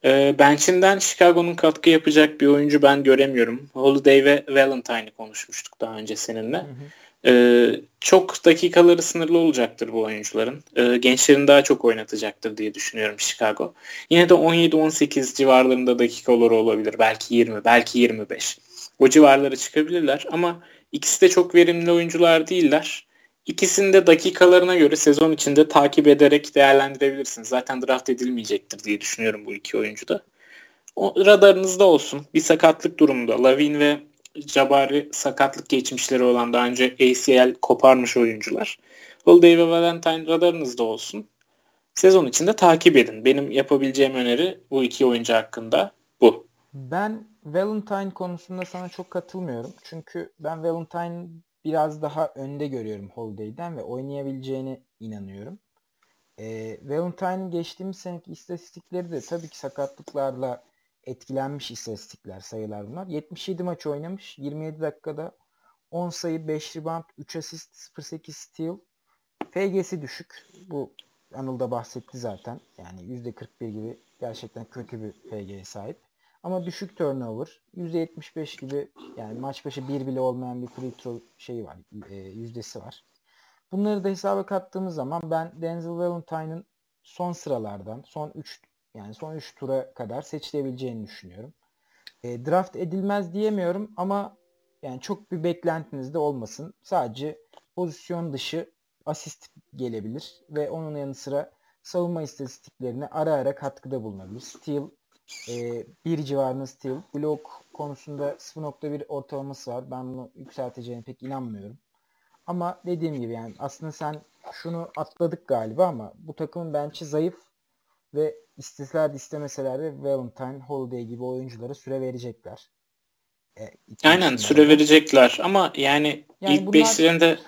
Ee, bench'inden Chicago'nun katkı yapacak bir oyuncu ben göremiyorum. Holiday ve Valentine'ı konuşmuştuk daha önce seninle. Hı hı. Ee, çok dakikaları sınırlı olacaktır bu oyuncuların. Ee, gençlerin daha çok oynatacaktır diye düşünüyorum Chicago. Yine de 17-18 civarlarında dakikaları olabilir. Belki 20, belki 25. O civarlara çıkabilirler ama ikisi de çok verimli oyuncular değiller. İkisini de dakikalarına göre sezon içinde takip ederek değerlendirebilirsiniz. Zaten draft edilmeyecektir diye düşünüyorum bu iki oyuncu da. O radarınızda olsun. Bir sakatlık durumunda Lavin ve Jabari sakatlık geçmişleri olan daha önce ACL koparmış oyuncular. Holiday ve Valentine radarınızda olsun. Sezon içinde takip edin. Benim yapabileceğim öneri bu iki oyuncu hakkında bu. Ben Valentine konusunda sana çok katılmıyorum. Çünkü ben Valentine biraz daha önde görüyorum Holiday'den ve oynayabileceğine inanıyorum. E, Valentine'in geçtiğimiz seneki istatistikleri de tabii ki sakatlıklarla etkilenmiş istatistikler, sayılar bunlar. 77 maç oynamış. 27 dakikada 10 sayı, 5 rebound, 3 asist, 0.8 steal. FG'si düşük. Bu Anıl da bahsetti zaten. Yani %41 gibi gerçekten kötü bir FG'ye sahip. Ama düşük turnover. %75 gibi yani maç başı bir bile olmayan bir free throw şeyi var. E, yüzdesi var. Bunları da hesaba kattığımız zaman ben Denzel Valentine'ın son sıralardan, son 3 yani son 3 tura kadar seçilebileceğini düşünüyorum. E, draft edilmez diyemiyorum ama yani çok bir beklentiniz de olmasın. Sadece pozisyon dışı asist gelebilir ve onun yanı sıra savunma istatistiklerine ara ara katkıda bulunabilir. Steal e, bir civarında steal. Blok konusunda 0.1 ortalaması var. Ben bunu yükselteceğine pek inanmıyorum. Ama dediğim gibi yani aslında sen şunu atladık galiba ama bu takımın bench'i zayıf ve isteseler de istemeseler de Valentine, Holiday gibi oyunculara süre verecekler. E, Aynen süre verecekler ama yani, yani ilk beşlerinde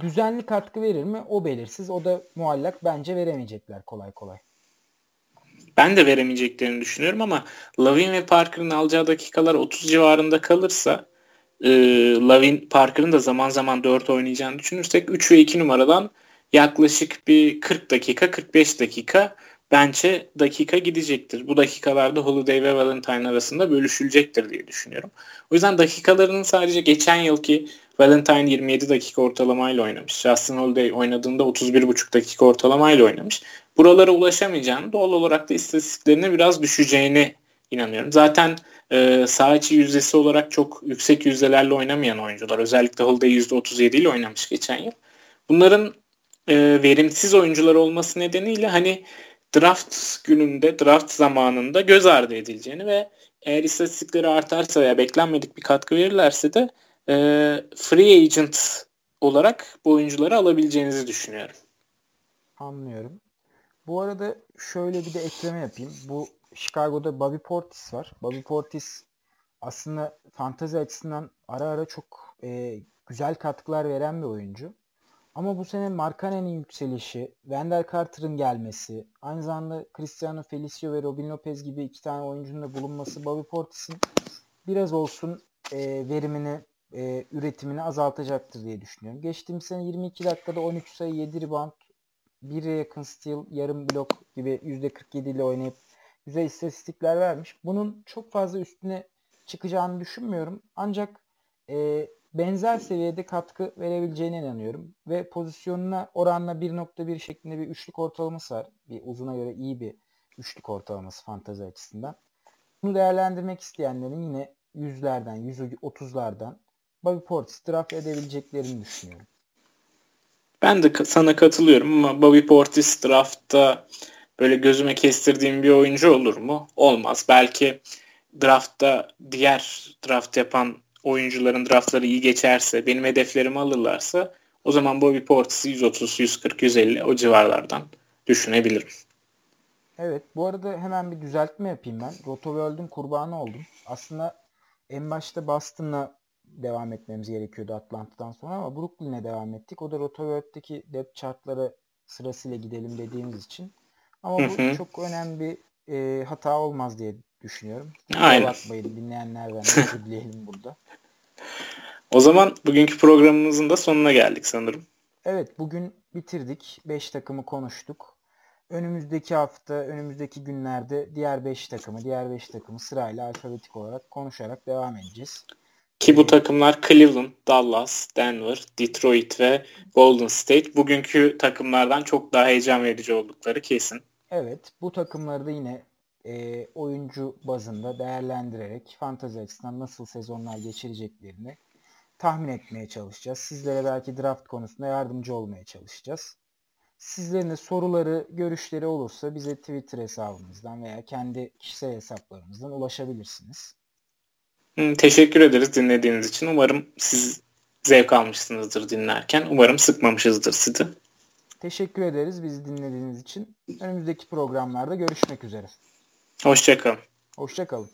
düzenli katkı verir mi? O belirsiz. O da muallak. Bence veremeyecekler kolay kolay. Ben de veremeyeceklerini düşünüyorum ama Lavin ve Parker'ın alacağı dakikalar 30 civarında kalırsa e, Lavin Parker'ın da zaman zaman 4 oynayacağını düşünürsek 3 ve 2 numaradan yaklaşık bir 40 dakika 45 dakika bence dakika gidecektir. Bu dakikalarda Holiday ve Valentine arasında bölüşülecektir diye düşünüyorum. O yüzden dakikalarının sadece geçen yılki Valentine 27 dakika ortalamayla oynamış. Justin Holiday oynadığında 31,5 dakika ortalamayla oynamış. Buralara ulaşamayacağını doğal olarak da istatistiklerine biraz düşeceğini inanıyorum. Zaten e, sağ içi yüzdesi olarak çok yüksek yüzdelerle oynamayan oyuncular. Özellikle Holiday %37 ile oynamış geçen yıl. Bunların e, verimsiz oyuncular olması nedeniyle hani draft gününde, draft zamanında göz ardı edileceğini ve eğer istatistikleri artarsa veya beklenmedik bir katkı verirlerse de e, free agent olarak bu oyuncuları alabileceğinizi düşünüyorum. Anlıyorum. Bu arada şöyle bir de ekleme yapayım. Bu Chicago'da Bobby Portis var. Bobby Portis aslında fantazi açısından ara ara çok e, güzel katkılar veren bir oyuncu. Ama bu sene Markanen'in yükselişi, Wendell Carter'ın gelmesi, aynı zamanda Cristiano Felicio ve Robin Lopez gibi iki tane oyuncunun da bulunması Bobby Portis'in biraz olsun e, verimini, e, üretimini azaltacaktır diye düşünüyorum. Geçtiğimiz sene 22 dakikada 13 sayı, 7 rebound, 1'e yakın steal, yarım blok gibi %47 ile oynayıp güzel istatistikler vermiş. Bunun çok fazla üstüne çıkacağını düşünmüyorum. Ancak e, benzer seviyede katkı verebileceğine inanıyorum. Ve pozisyonuna oranla 1.1 şeklinde bir üçlük ortalaması var. Bir uzuna göre iyi bir üçlük ortalaması fantazi açısından. bunu değerlendirmek isteyenlerin yine yüzlerden, 130'lardan Bobby Portis draft edebileceklerini düşünüyorum. Ben de sana katılıyorum ama Bobby Portis draftta böyle gözüme kestirdiğim bir oyuncu olur mu? Olmaz. Belki draftta diğer draft yapan oyuncuların draftları iyi geçerse, benim hedeflerimi alırlarsa o zaman Bobby Portis'i 130, 140, 150 o civarlardan düşünebilirim. Evet. Bu arada hemen bir düzeltme yapayım ben. Roto World'ün kurbanı oldum. Aslında en başta Boston'la devam etmemiz gerekiyordu Atlanta'dan sonra ama Brooklyn'e devam ettik. O da Roto World'deki depth chartlara sırasıyla gidelim dediğimiz için. Ama bu hı hı. çok önemli bir e, hata olmaz diye düşünüyorum. Aynen. Bakmayın dinleyenlerden özür *laughs* dileyelim burada. O zaman bugünkü programımızın da sonuna geldik sanırım. Evet bugün bitirdik. 5 takımı konuştuk. Önümüzdeki hafta, önümüzdeki günlerde diğer 5 takımı, diğer 5 takımı sırayla alfabetik olarak konuşarak devam edeceğiz. Ki bu takımlar Cleveland, Dallas, Denver, Detroit ve Golden State. Bugünkü takımlardan çok daha heyecan verici oldukları kesin. Evet, bu takımları da yine e, oyuncu bazında değerlendirerek fantazi açısından nasıl sezonlar geçireceklerini tahmin etmeye çalışacağız. Sizlere belki draft konusunda yardımcı olmaya çalışacağız. Sizlerin de soruları, görüşleri olursa bize Twitter hesabımızdan veya kendi kişisel hesaplarımızdan ulaşabilirsiniz. Teşekkür ederiz dinlediğiniz için. Umarım siz zevk almışsınızdır dinlerken. Umarım sıkmamışızdır sizi. Teşekkür ederiz bizi dinlediğiniz için. Önümüzdeki programlarda görüşmek üzere. Hoşçakalın. Hoşçakalın.